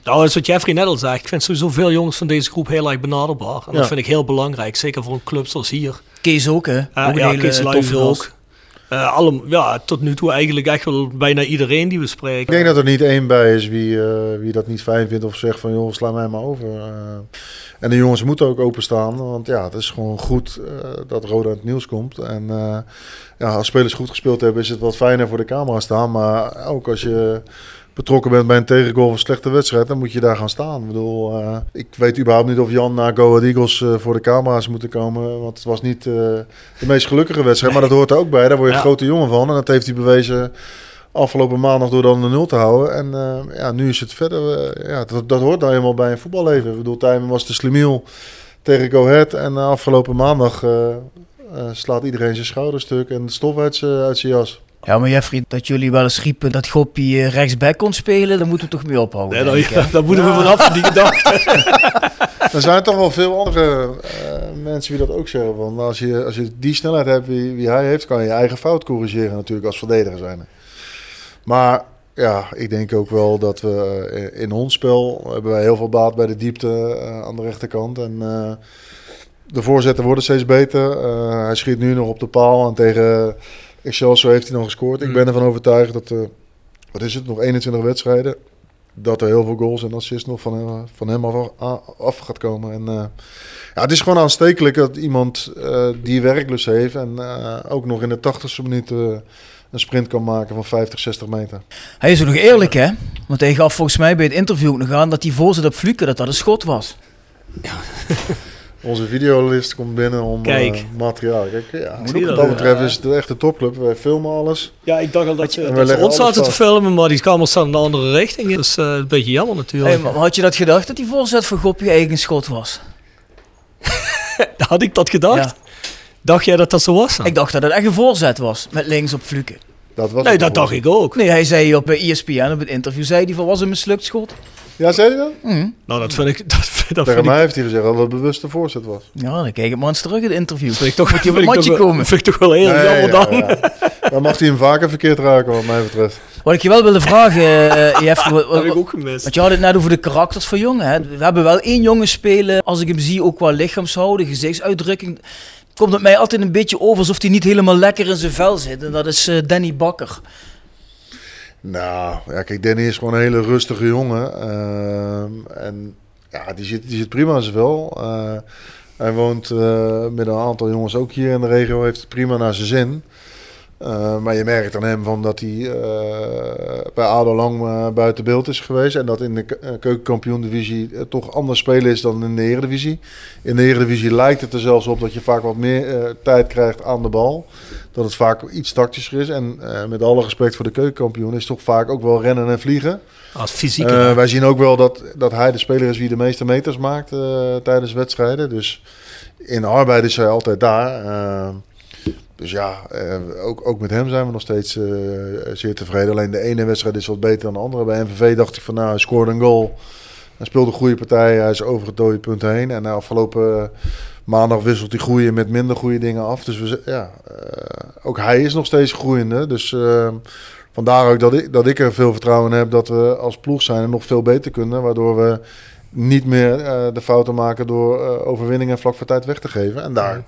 Nou, dat is wat Jeffrey net al zei. Ik vind sowieso veel jongens van deze groep heel erg benaderbaar. En dat vind ik heel belangrijk. Zeker voor een club zoals hier. Kees ook, hè? Ook een ja, hele Kees gast. ook. Eh, allem, ja, tot nu toe eigenlijk echt wel bijna iedereen die we spreken. Ik denk dat er niet één bij is wie, eh, wie dat niet fijn vindt of zegt van joh, sla mij maar over. Eh, en de jongens moeten ook openstaan, want ja, het is gewoon goed eh, dat Roda in het nieuws komt. En eh, ja, als spelers goed gespeeld hebben is het wat fijner voor de camera staan. Maar ook als je betrokken bent bij een tegengoal of een slechte wedstrijd, dan moet je daar gaan staan. Ik bedoel, eh, ik weet überhaupt niet of Jan naar Go Ahead Eagles eh, voor de camera's moeten komen. Want het was niet eh, de meest gelukkige wedstrijd, maar dat hoort er ook bij. Daar word je een grote jongen van. En dat heeft hij bewezen afgelopen maandag door dan de nul te houden. En ja, nu is het verder. ja, dat, dat hoort nou helemaal bij een voetballeven. Ik bedoel, Tijmen was de slimiel tegen Go Ahead. En afgelopen maandag slaat iedereen zijn schouderstuk en de stof uit zijn uit zijn jas. Ja, maar Jeffrey, dat jullie wel eens riepen dat Goppie eh, rechtsback kon spelen, daar moeten we toch mee ophouden. Nee, nou, denk ik, ja, hè? daar moeten we vanaf, die gedachte. Er zijn toch wel veel andere eh, mensen die dat ook zeggen. Want als je, als je die snelheid hebt wie, wie hij heeft, kan je je eigen fout corrigeren natuurlijk als verdediger zijn. Maar ja, ik denk ook wel dat we eh, in ons spel hebben wij heel veel baat bij de diepte aan de rechterkant. En eh, de voorzetten worden steeds beter. Eh, hij schiet nu nog op de paal en tegen Excelsior heeft hij nog gescoord. Ik ben ervan overtuigd dat, eh, wat is het, nog 21 wedstrijden dat er heel veel goals en assists nog van hem, van hem af, af gaat komen. En, eh, ja, het is gewoon aanstekelijk dat iemand eh, die werklust heeft en eh, ook nog in de 80ste minuut eh, een sprint kan maken van 50, 60 meter. Hij is ook nog eerlijk, hè? Want hij gaf volgens mij bij het interview ook nog aan dat die voorzet op Fluke, dat dat een schot was. Onze videolist komt binnen om eh, materiaal. Kijk, ja, je wat dat? dat betreft is het echt een topclub. Wij filmen alles. Ja, ik dacht al dat je dat ons zaten te filmen, maar die kamers staan in de andere richting. Dus eh, een beetje jammer natuurlijk. Hey, maar had je dat gedacht dat die voorzet van Goppie eigen schot was? Had ik dat gedacht? Ja. Dacht jij dat dat zo was? dan? Ik dacht dat het echt een voorzet was, met links op Fluke. Dat was nee, dat dacht ik ook. Nee, hij zei op eh, ESPN, op het interview, zei hij van was een mislukt schot. Ja, zei je dat? Mhm. Nou, dat vind ik... Dat, vind- dat Tegen vind ik mij heeft hij gezegd dat het bewust een voorzet was. Ja, dan kijk ik maar eens terug in het interview. vind ik toch, Moet je matje toch wel- komen. Vind ik toch wel heel Nee, jammer ja, dan. ja. Dan mag hij hem vaker verkeerd raken, wat mij betreft. Wat ik je wel wilde vragen, eh Jeffrey, wat- Dat heb ik wat- ook gemist. Want je had het net over de karakters van jongen. Hè? We hebben wel één jongen spelen, als ik hem zie, ook qua lichaamshouden, gezichtsuitdrukking. Komt het mij altijd een beetje over alsof hij niet helemaal lekker in zijn vel zit. En dat is eh, Danny Bakker. Nou, ja, kijk, Danny is gewoon een hele rustige jongen. Ehm, en ja, die zit, die zit prima in vel. Eh, hij woont eh, met een aantal jongens ook hier in de regio, heeft het prima naar zijn zin. Uh, maar je merkt aan hem van dat hij uh, bij ADO lang uh, buiten beeld is geweest. En dat in de keukenkampioen-divisie toch anders spelen is dan in de eredivisie. In de eredivisie lijkt het er zelfs op dat je vaak wat meer tijd krijgt aan de bal. Dat het vaak iets tactischer is. En met alle respect voor de keukenkampioen is toch vaak ook wel rennen en vliegen. Als fysiek. wij zien ook wel dat, dat hij de speler is die de meeste meters maakt tijdens wedstrijden. Dus in arbeid is hij altijd daar. Dus ja, uh, ook, ook met hem zijn we nog steeds uh, zeer tevreden. Alleen de ene wedstrijd is wat beter dan de andere. Bij MVV dacht ik van nou, hij scoorde een goal. Hij speelde een goede partij. Hij is over het dode punt heen. En afgelopen maandag wisselt hij goede met minder goede dingen af. Dus we, ja, ook hij is nog steeds groeiende. Dus vandaar ook dat ik, dat ik er veel vertrouwen in heb dat we als ploeg zijn en nog veel beter kunnen. Waardoor we niet meer de fouten maken door overwinningen vlak voor tijd weg te geven. En daar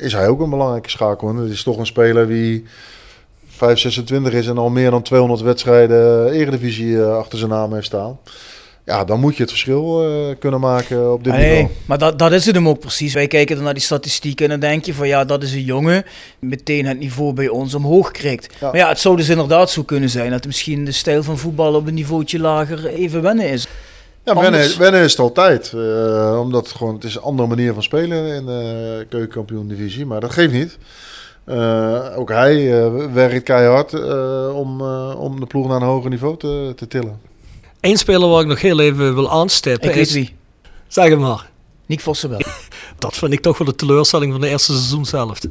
is hij ook een belangrijke schakel. Het is toch een speler die 526 is en al meer dan 200 wedstrijden Eredivisie uh, achter zijn naam heeft staan. Ja, dan moet je het verschil uh, kunnen maken op dit ah, niveau. Nee, maar dat, dat is het hem ook precies. Wij kijken dan naar die statistieken en dan denk je van ja, dat is een jongen. Meteen het niveau bij ons omhoog krijgt. Ja. Maar ja, het zou dus inderdaad zo kunnen zijn dat misschien de stijl van voetbal op een niveautje lager even wennen is. Ja, wennen, wennen is het altijd. Uh, omdat het gewoon, het is een andere manier van spelen in de keukenkampioen divisie. Maar dat geeft niet. Uh, ook hij uh, werkt keihard om, om de ploeg naar een hoger niveau te, te tillen. Eén speler waar ik nog heel even wil aanstippen ik is... wie. Zeg hem maar. Nick Vossenbel. dat vind ik toch wel de teleurstelling van de eerste seizoenshelft.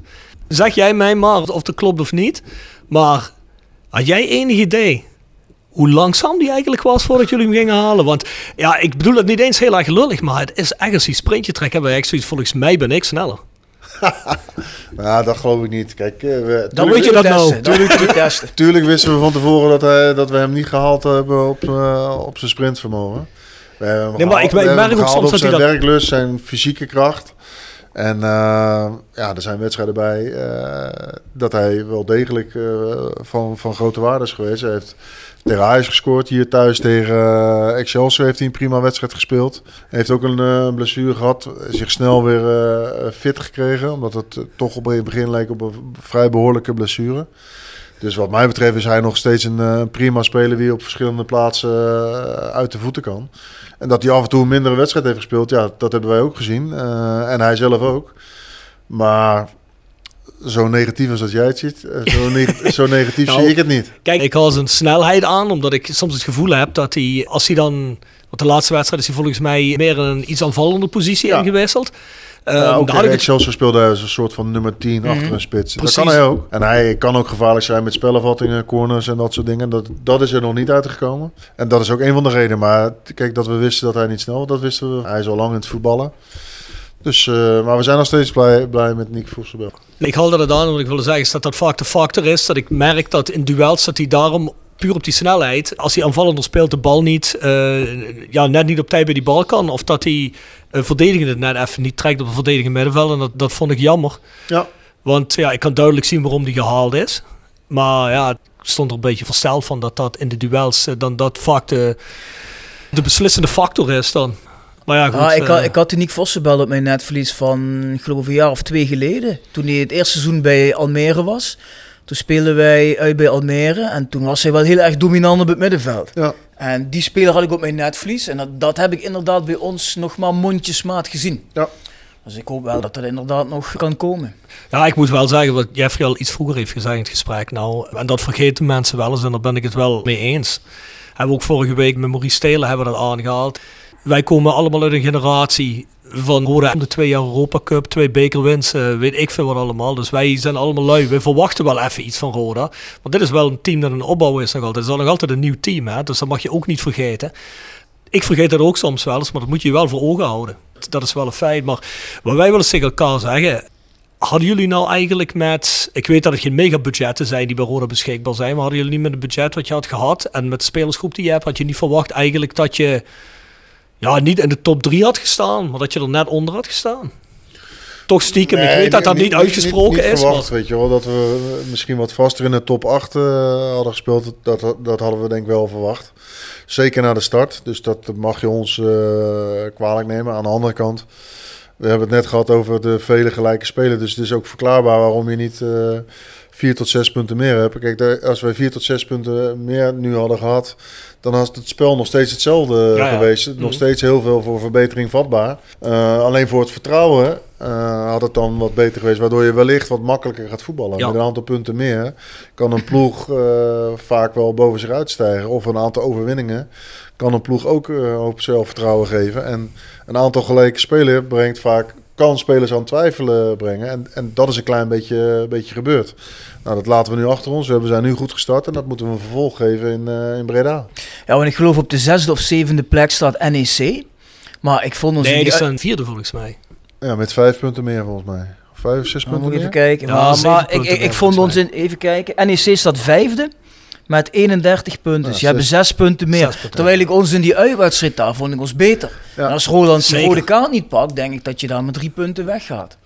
Zeg jij mij maar of dat klopt of niet. Maar had jij enig idee hoe langzaam die eigenlijk was voordat jullie hem gingen halen. Want ja, ik bedoel het niet eens heel erg lullig, maar het is echt als die sprintje trekken. Hebben we zoiets, volgens mij ben ik sneller. nou, dat geloof ik niet. Kijk, uh, we, dan weet je dat nou. Tuurlijk, tuurlijk wisten we van tevoren dat, hij, dat we hem niet gehaald hebben op, uh, op zijn sprintvermogen. We hebben nee, maar ik, ik merk ook soms op dat zijn hij dat... werklust, zijn fysieke kracht. En uh, ja, er zijn wedstrijden bij uh, dat hij wel degelijk uh, van, van grote waarde is geweest. Hij heeft tegen Ajax gescoord. Hier thuis tegen Excelsior heeft hij een prima wedstrijd gespeeld. Hij heeft ook een blessure gehad. Zich snel weer fit gekregen. Omdat het toch op het begin leek op een vrij behoorlijke blessure. Dus wat mij betreft is hij nog steeds een prima speler die op verschillende plaatsen uit de voeten kan. En dat hij af en toe een mindere wedstrijd heeft gespeeld, ja, dat hebben wij ook gezien. en hij zelf ook. Maar zo negatief als dat jij het ziet, eh, zo, neg zo negatief nou, zie ik het niet. Kijk, ik haal zijn snelheid aan, omdat ik soms het gevoel heb dat hij, als hij dan, want de laatste wedstrijd is hij volgens mij meer in een iets aanvallende positie ja. ingewisseld. Uh, ja, ook had ik het... Chelsea speelde als een soort van nummer 10 mm -hmm. achter een spits. Precies. Dat kan hij ook. En hij kan ook gevaarlijk zijn met spelervattingen, corners en dat soort dingen. Dat, dat is er nog niet uitgekomen. En dat is ook een van de redenen. Maar kijk, dat we wisten dat hij niet snel dat wisten we. Hij is al lang in het voetballen. Dus, uh, maar we zijn nog steeds blij, blij met Nick Vossenberg. Ik haal dat aan, wat ik wil zeggen is dat dat vaak de factor is. Dat ik merk dat in duels dat hij daarom puur op die snelheid, als hij aanvallender speelt, de bal niet, uh, ja, net niet op tijd bij die bal kan. Of dat hij uh, verdedigende net even niet trekt op een verdedigende middenveld. En dat, dat vond ik jammer. Ja. Want ja, ik kan duidelijk zien waarom die gehaald is. Maar ja, ik stond er een beetje versteld van dat dat in de duels dan dat vaak de, de beslissende factor is dan. Maar ja, goed, ah, ik, had, ik had Nick Vossenbel op mijn netvlies van, ik geloof een jaar of twee geleden. Toen hij het eerste seizoen bij Almere was. Toen speelden wij uit bij Almere. En toen was hij wel heel erg dominant op het middenveld. Ja. En die speler had ik op mijn netvlies. En dat, dat heb ik inderdaad bij ons nog maar mondjesmaat gezien. Ja. Dus ik hoop wel dat dat inderdaad nog kan komen. Ja, ik moet wel zeggen wat Jeffrey al iets vroeger heeft gezegd in het gesprek. Nou, en dat vergeten mensen wel eens en daar ben ik het wel mee eens. Hebben we ook vorige week met Maurice Stelen hebben we dat aangehaald. Wij komen allemaal uit een generatie van Roda de twee jaar Europa Cup, twee bekerwins, uh, weet ik veel wat allemaal. Dus wij zijn allemaal lui. We verwachten wel even iets van Roda. Want dit is wel een team dat een opbouw is nog altijd. Het is nog altijd een nieuw team, hè? dus dat mag je ook niet vergeten. Ik vergeet dat ook soms wel eens, maar dat moet je wel voor ogen houden. Dat is wel een feit. Maar wat wij willen tegen elkaar zeggen, Hadden jullie nou eigenlijk met, ik weet dat het geen megabudgetten zijn die bij Roda beschikbaar zijn, maar hadden jullie niet met het budget wat je had gehad en met de spelersgroep die je hebt, had je niet verwacht eigenlijk dat je ja, niet in de top 3 had gestaan, maar dat je er net onder had gestaan. Toch stiekem, ik weet dat dat niet, uitgesproken niet, niet is. Verwacht, weet je wel, dat we misschien wat vaster in de top 8 uh, eh, hadden gespeeld, dat, dat hadden we denk ik wel verwacht. Zeker na de start, dus dat mag je ons uh, kwalijk nemen. Aan de andere kant, we hebben het net gehad over de vele gelijke spelen, dus het is ook verklaarbaar waarom je niet... Uh, vier tot zes punten meer hebt. Kijk, als wij vier tot zes punten meer nu hadden gehad, dan was het spel nog steeds hetzelfde Ja, ja. geweest. Nog Mhm. steeds heel veel voor verbetering vatbaar. Eh, alleen voor het vertrouwen eh, had het dan wat beter geweest, waardoor je wellicht wat makkelijker gaat voetballen. Ja. Met een aantal punten meer kan een ploeg eh, vaak wel boven zich uitstijgen. Of een aantal overwinningen kan een ploeg ook een hoop zelfvertrouwen geven. En een aantal gelijke spelen brengt vaak, kan spelers aan twijfelen brengen. En, en dat is een klein beetje, beetje gebeurd. Nou, dat laten we nu achter ons. We zijn nu goed gestart en dat moeten we een vervolg geven in, eh, in Breda. Ja, want ik geloof op de zesde of zevende plek staat NEC. Maar ik vond ons... in Nee, die staan vierde volgens mij. Ja, met vijf punten meer volgens mij. Of Vijf of zes Dan punten meer. even kijken. Ja, maar ik, ik, ik vond ons in... Even kijken. NEC staat vijfde. Met 31 punten. Ja, dus je hebt zes- zes punten meer. zes punten. Terwijl ik ons in die uitwedstrijd daar vond ik ons beter. Ja. En als Roland de Zeker. rode kaart niet pakt, denk ik dat je daar met drie punten weggaat.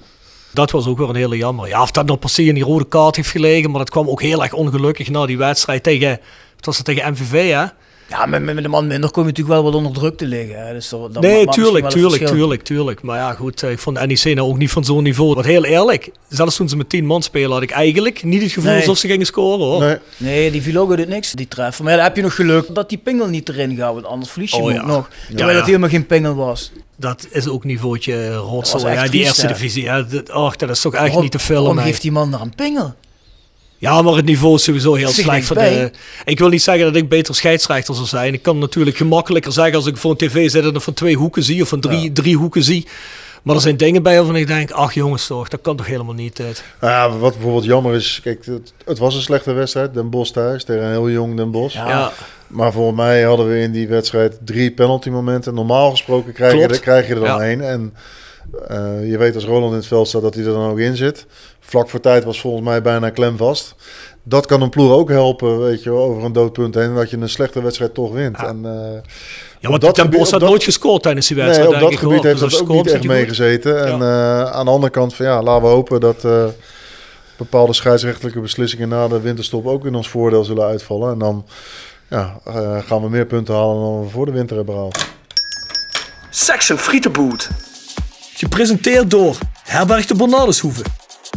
Dat was ook weer een hele jammer. Ja, of dat nog per se in die rode kaart heeft gelegen, maar dat kwam ook heel erg ongelukkig na die wedstrijd tegen, wat was het tegen MVV, hè? Ja, met, met met een man minder kom je natuurlijk wel wat onder druk te liggen. Hè. Dus dat, nee, tuurlijk, tuurlijk, tuurlijk, tuurlijk. Maar ja, goed, eh, ik vond de NEC nou ook niet van zo'n niveau. Want heel eerlijk, zelfs toen ze met 10 man spelen, had ik eigenlijk niet het gevoel Nee. alsof ze gingen scoren, hoor. Nee, Nee, die viel ook uit het niks, die treffer. Maar ja, dan heb je nog geluk dat die pingel niet erin gaat, want anders verlies je Oh, hem ja. ook nog. Terwijl ja. het helemaal geen pingel was. Dat is ook niveautje rotzooi, ja, die triest, eerste hè? divisie. Ja, dat, och, dat is toch echt Waarom- niet te filmen. Waarom geeft die man daar een pingel? Ja, maar het niveau is sowieso heel slecht. Voor de, ik wil niet zeggen dat ik beter scheidsrechter zou zijn. Ik kan natuurlijk gemakkelijker zeggen als ik voor een tv zit en er van twee hoeken zie of van drie, drie hoeken zie. Maar er zijn dingen bij waarvan ik denk, ach jongens toch, dat kan toch helemaal niet. dit. Nou ja, wat bijvoorbeeld jammer is, kijk, het, het was een slechte wedstrijd. Den Bosch thuis tegen een heel jong Den Bosch. Ja. Ja, Maar volgens mij hadden we in die wedstrijd drie penalty momenten. Normaal gesproken krijg, je, Klopt. er, krijg je er dan Ja. één. En eh, je weet als Roland in het veld staat dat hij er dan ook in zit. Vlak voor tijd was volgens mij bijna klemvast. Dat kan een ploeg ook helpen, weet je, wel, over een doodpunt heen. Dat je een slechte wedstrijd toch wint. En, eh, ja op want dat gebied- Bosch had op dat- nooit gescoord tijdens die Nee, wedstrijd. op denk dat ik, gebied hoor. heeft Dus dat ook niet echt meegezeten. En eh, aan de andere kant, van, ja, laten we hopen dat eh, bepaalde scheidsrechtelijke beslissingen na de winterstop ook in ons voordeel zullen uitvallen. En dan ja, eh, gaan we meer punten halen dan we voor de winter hebben gehaald. Section Frietenboot. Gepresenteerd door Herberg de Bernardeshoeve.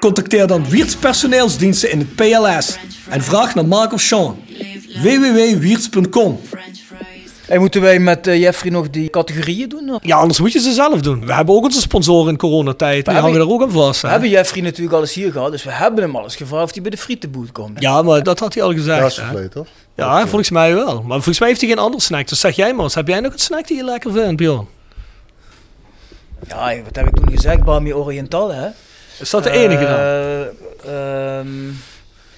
Contacteer dan Wiert's Personeelsdiensten in het PLS en vraag naar Mark of Sean. www.wierts.com En moeten wij met eh, Jeffrey nog die categorieën doen? Ja, anders moet je ze zelf doen. We hebben ook onze sponsoren in coronatijd. Die hebben- hangen er ook aan vast. We hebben Jeffrey natuurlijk al eens hier gehad, dus we hebben hem al eens gevraagd of hij bij de frietenboot komt. Ja, maar dat had hij al gezegd. Ja, is hè? verleden, toch? Ja, volgens mij wel. Maar volgens mij heeft hij geen andere snack. Dus zeg jij maar eens, heb jij nog een snack die je lekker vindt, Bjorn? Ja, wat heb ik toen gezegd? Bami Oriental, hè? Is dat de enige dan? Eh, ehm,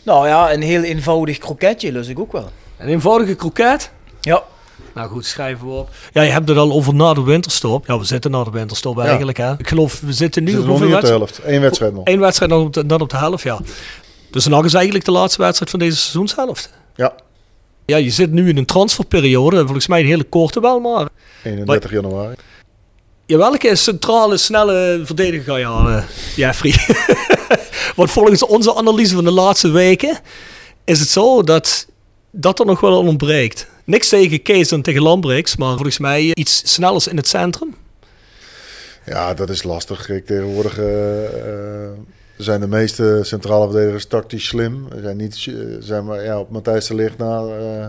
nou ja, een heel eenvoudig kroketje lust ik ook wel. Een eenvoudige kroket? Ja. Nou goed, schrijven we op. Ja, je hebt het al over na de winterstop. Ja, we zitten na de winterstop Ja. eigenlijk. Hè? Ik geloof, we zitten nu Nu op nog niet op de helft. Eén wedstrijd nog. Eén wedstrijd nog op de, dan op de helft, ja. Dus nog is eigenlijk de laatste wedstrijd van deze seizoenshelft. Ja, Ja, je zit nu in een transferperiode. Volgens mij een hele korte wel, maar... 31 januari. Ja, welke centrale, snelle verdediger ga je halen, Jeffrey? Want volgens onze analyse van de laatste weken is het zo dat dat er nog wel ontbreekt. Niks tegen Kees en tegen Lambrechts, maar volgens mij iets snellers in het centrum. Ja, dat is lastig. Kijk, tegenwoordig eh, eh, zijn de meeste centrale verdedigers tactisch slim. Zijn niet, eh, zijn maar ja, op Matthijs de Ligt na. eh,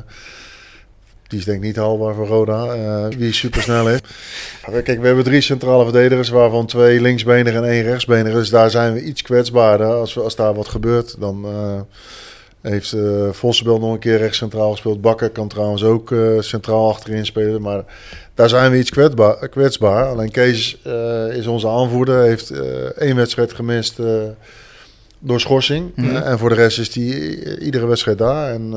die is denk ik niet haalbaar voor Roda. eh, wie super snel is. Kijk, we hebben drie centrale verdedigers, waarvan twee linksbenigen en één rechtsbenigen. Dus daar zijn we iets kwetsbaarder. Als, we, als daar wat gebeurt, dan eh, heeft Vossenbel nog een keer rechts centraal gespeeld. Bakker kan trouwens ook centraal achterin spelen. Maar daar zijn we iets kwetsbaar. kwetsbaar. Alleen Kees is onze aanvoerder. Heeft één wedstrijd gemist door schorsing. Mhm. En voor de rest is hij iedere wedstrijd daar. En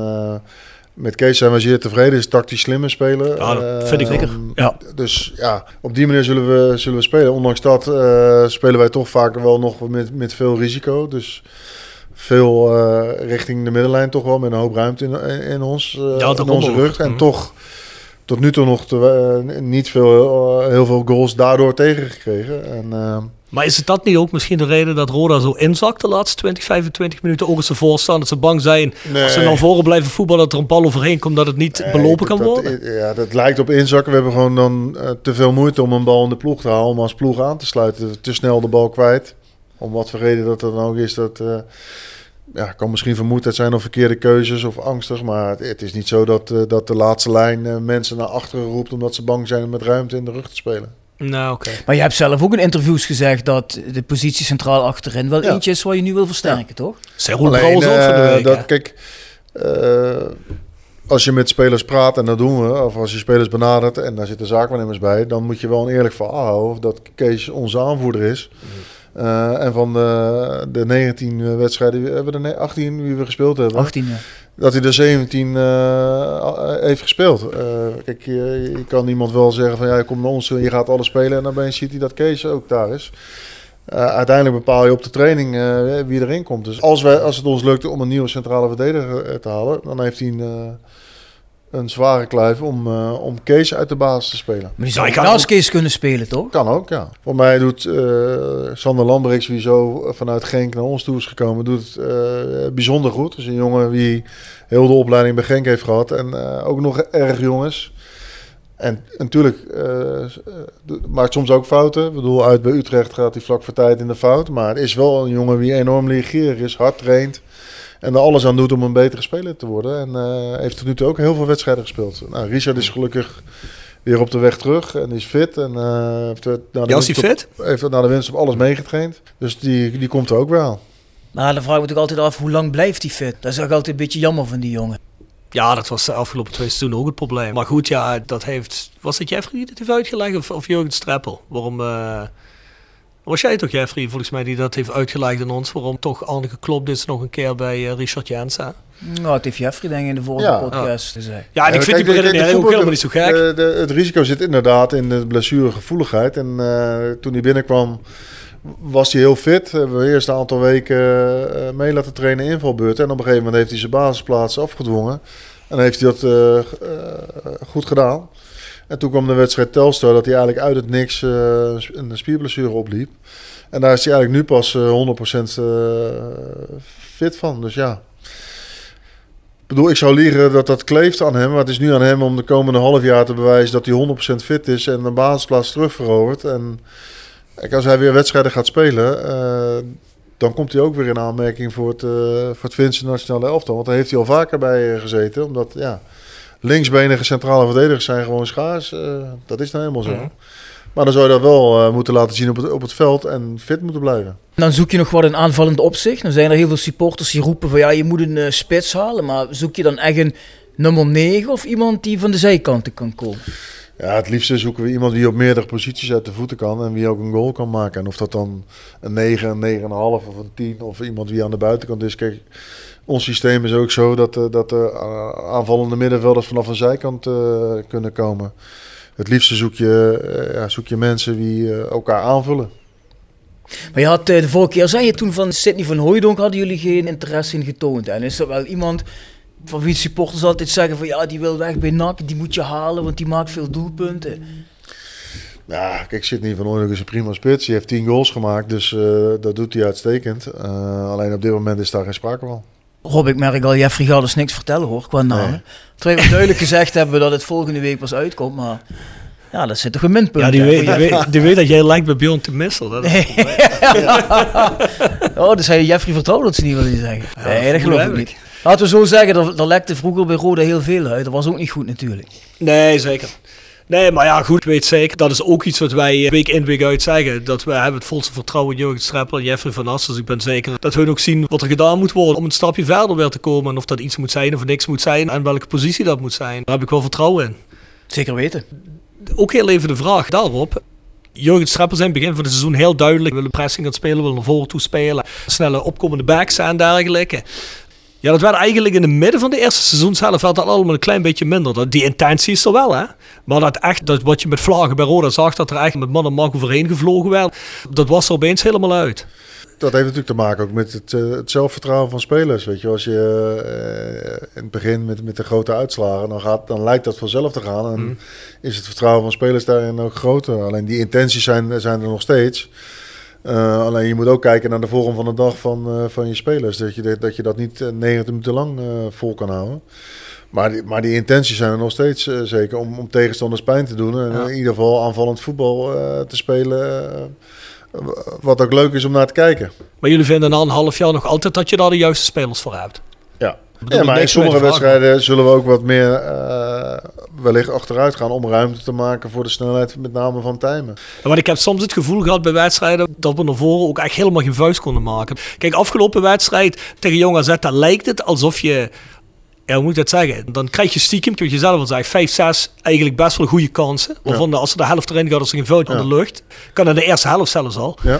met Kees zijn we zeer tevreden. Is tactisch slimme speler. Ja, dat Eh, vind ik zeker. Ja. Dus ja, op die manier zullen we, zullen we spelen. Ondanks dat eh, spelen wij toch vaak wel nog met, met veel risico. Dus veel eh, richting de middenlijn toch wel met een hoop ruimte in, in, ons, eh, Ja, in onze rug. En Mhm. toch tot nu toe nog te, niet veel, heel veel goals daardoor tegengekregen. En, Maar is het dat niet ook misschien de reden dat Roda zo inzakt de laatste 20, 25 minuten? Ook als ze voorstaan, dat ze bang zijn als ze naar voren blijven voetballen, dat er een bal overheen komt, dat het niet Nee, belopen kan dat- dat- worden? ja, dat lijkt op inzakken. We hebben gewoon dan eh, te veel moeite om een bal in de ploeg te halen. Om als ploeg aan te sluiten. Te snel de bal kwijt. Om wat voor reden dat er dan ook is. Dat eh, ja, kan misschien vermoeidheid zijn of verkeerde keuzes of angstig. Maar het, het is niet zo dat, eh, dat de laatste lijn mensen naar achteren roept. Omdat ze bang zijn om met ruimte in de rug te spelen. Nou, oké. Maar je hebt zelf ook in interviews gezegd dat de positie centraal achterin wel Ja. eentje is waar je nu wil versterken, toch? Brouwers ook van de eh, dat, kijk, eh, als je met spelers praat, en dat doen we, of als je spelers benadert en daar zitten zaakwaarnemers bij, dan moet je wel een eerlijk verhaal houden dat Kees onze aanvoerder is. Eh, en van de, de 19 wedstrijden, we hebben er ne- 18 wie we gespeeld hebben, 18 ja. Dat hij er 17 eh, heeft gespeeld. Eh, kijk, je, je kan iemand wel zeggen van ja, je komt naar ons en je gaat alles spelen en dan ben je, hij dat Kees ook daar is. Eh, uiteindelijk bepaal je op de training eh, wie erin komt. Dus als, wij, als het ons lukt om een nieuwe centrale verdediger eh, te halen, dan heeft hij een, eh, een zware kluif om, eh, om Kees uit de basis te spelen. Maar die zou ik ook- Kees kunnen spelen, toch? Kan ook, ja. Voor mij doet eh, Sander Lambrix, wie zo vanuit Genk naar ons toe is gekomen, doet het eh, bijzonder goed. Dus een jongen die heel de opleiding bij Genk heeft gehad en eh, ook nog erg jong is. En natuurlijk maakt soms ook fouten. Ik bedoel, uit bij Utrecht gaat hij vlak voor tijd in de fout. Maar het is wel een jongen die enorm leergierig is, hard traint. En er alles aan doet om een betere speler te worden. En eh, heeft tot nu toe ook heel veel wedstrijden gespeeld. Nou, Richard is gelukkig weer op de weg terug en is fit. En, eh, heeft, de Ja, is hij fit? op- heeft na de winst op alles meegetraind. Dus die, die komt er ook wel. Maar dan vraag ik me toch altijd af, hoe lang blijft hij fit? Dat is ook altijd een beetje jammer van die jongen. Ja, dat was de afgelopen twee seizoenen ook het probleem. Maar goed, ja, dat heeft... Was het Jeffrey die het heeft uitgelegd of, of Jurgen Streppel? Waarom... eh, was jij toch, Jeffrey, volgens mij, die dat heeft uitgelegd aan ons? Waarom toch Arne geklopt is nog een keer bij eh, Richard Jensen? Nou, het heeft Jeffrey denk ik in de vorige Ja. podcast gezegd. Ja, en ik Ja, vind die kijk, beredenering de ook voetbal- helemaal niet zo gek. de- de- het risico zit inderdaad in de blessuregevoeligheid. En eh, toen hij binnenkwam was hij heel fit. Hebben we eerst een aantal weken eh, mee laten trainen in invalbeurten. En op een gegeven moment heeft hij zijn basisplaats afgedwongen. En heeft hij dat goed gedaan. En toen kwam de wedstrijd Telstar dat hij eigenlijk uit het niks eh, een spierblessure opliep. En daar is hij eigenlijk nu pas eh, 100% eh, fit van. Dus ja. Ik bedoel, ik zou liegen dat dat kleeft aan hem. Maar het is nu aan hem om de komende half jaar te bewijzen dat hij 100% fit is en de basisplaats terugverovert. En als hij weer wedstrijden gaat spelen, eh, dan komt hij ook weer in aanmerking voor het, eh voor het Finse nationale elftal. Want daar heeft hij al vaker bij eh, gezeten. Omdat, ja, linksbenige centrale verdedigers zijn gewoon schaars. Eh, dat is nou helemaal zo. Mhm. Maar dan zou je dat wel eh, moeten laten zien op het, op het veld en fit moeten blijven. En dan zoek je nog wat in aanvallend opzicht. Dan zijn er heel veel supporters die roepen van ja, je moet een eh, spits halen. Maar zoek je dan echt een nummer 9 of iemand die van de zijkanten kan komen? Ja, het liefste zoeken we iemand die op meerdere posities uit de voeten kan en wie ook een goal kan maken. En of dat dan een 9, een 9,5 of een 10 of iemand die aan de buitenkant is. Kijk, ons systeem is ook zo dat, eh, dat de eh, aanvallende middenvelders vanaf een zijkant eh, kunnen komen. Het liefste zoek je, ja, zoek je mensen die elkaar aanvullen. Maar je had de vorige keer, zei je toen van Sidney van Hooijdonk hadden jullie geen interesse in getoond. En is er wel iemand van wie supporters altijd zeggen van ja, die wil weg bij NAC, die moet je halen, want die maakt veel doelpunten. Ja, kijk, Sidney van Hooydonk is een prima spits. Die heeft 10 goals gemaakt, dus dat doet hij uitstekend. Alleen op dit moment is daar geen sprake van. Rob, ik merk al, Jeffrey gaat dus niks vertellen hoor, qua namen. Nee. Terwijl we duidelijk gezegd hebben dat het volgende week pas uitkomt, maar ja, dat zit toch een minpunt. Ja, die weet, die, weet, die weet dat jij lijkt bij Bjorn te missen. Dat is oh, dus hij Jeffrey vertrouwt dat ze niet willen zeggen. Ja, nee, dat geloof ik niet. Laten we zo zeggen, er, er lekte vroeger bij Roda heel veel uit. Dat was ook niet goed natuurlijk. Nee, zeker. Nee, maar ja, goed, ik weet zeker. Dat is ook iets wat wij eh, week in, week uit zeggen. Dat we hebben het volste vertrouwen in Jurgen Streppel en Jeffrey van As. Dus ik ben zeker dat hun ook zien wat er gedaan moet worden om een stapje verder weer te komen. En of dat iets moet zijn of niks moet zijn. En welke positie dat moet zijn. Daar heb ik wel vertrouwen in. Zeker weten. Ook heel even de vraag daarop. Jurgen Streppel zijn begin van het seizoen heel duidelijk. We willen pressing gaan spelen, we willen naar voren toe spelen. Snelle opkomende backs en dergelijke. Ja, dat werd eigenlijk in het midden van de eerste seizoenshelft werd dat allemaal een klein beetje minder. Dat- Die intentie is er wel, hè. Maar dat echt, dat wat je met vlagen bij Roda zag, dat er echt met man en mag overheen gevlogen werd, dat was er opeens helemaal uit. Dat heeft natuurlijk te maken ook met het, eh, het zelfvertrouwen van spelers. Weet je, als je eh, in het begin met, met de grote uitslagen, dan, gaat, dan lijkt dat vanzelf te gaan. En Mhm. is het vertrouwen van spelers daarin ook groter. Alleen die intenties zijn, zijn er nog steeds. Eh, alleen je moet ook kijken naar de vorm van de dag van, eh, van je spelers. Dat je, dat je dat niet eh, 90 minuten lang eh, vol kan houden. Maar die, maar die intenties zijn er nog steeds eh, zeker om, om tegenstanders pijn te doen. En Ja. in ieder geval aanvallend voetbal eh, te spelen. eh, wat ook leuk is om naar te kijken. Maar jullie vinden na een half jaar nog altijd dat je daar de juiste spelers voor hebt. Ja. maar in sommige wedstrijden zullen we ook wat meer eh, wellicht achteruit gaan om ruimte te maken voor de snelheid, met name van Tijmen. Ja, Want ik heb soms het gevoel gehad bij wedstrijden dat we naar voren ook echt helemaal geen vuist konden maken. Kijk, afgelopen wedstrijd tegen Jong AZ, lijkt het alsof je... Ja, hoe moet ik dat zeggen? Dan krijg je stiekem, kun je zelf wel zeggen, 5, 6 eigenlijk best wel goede kansen. Waarvan als er de helft erin gaat, als er geen fout aan Ja. de lucht. Kan in de eerste helft zelfs al. Ja.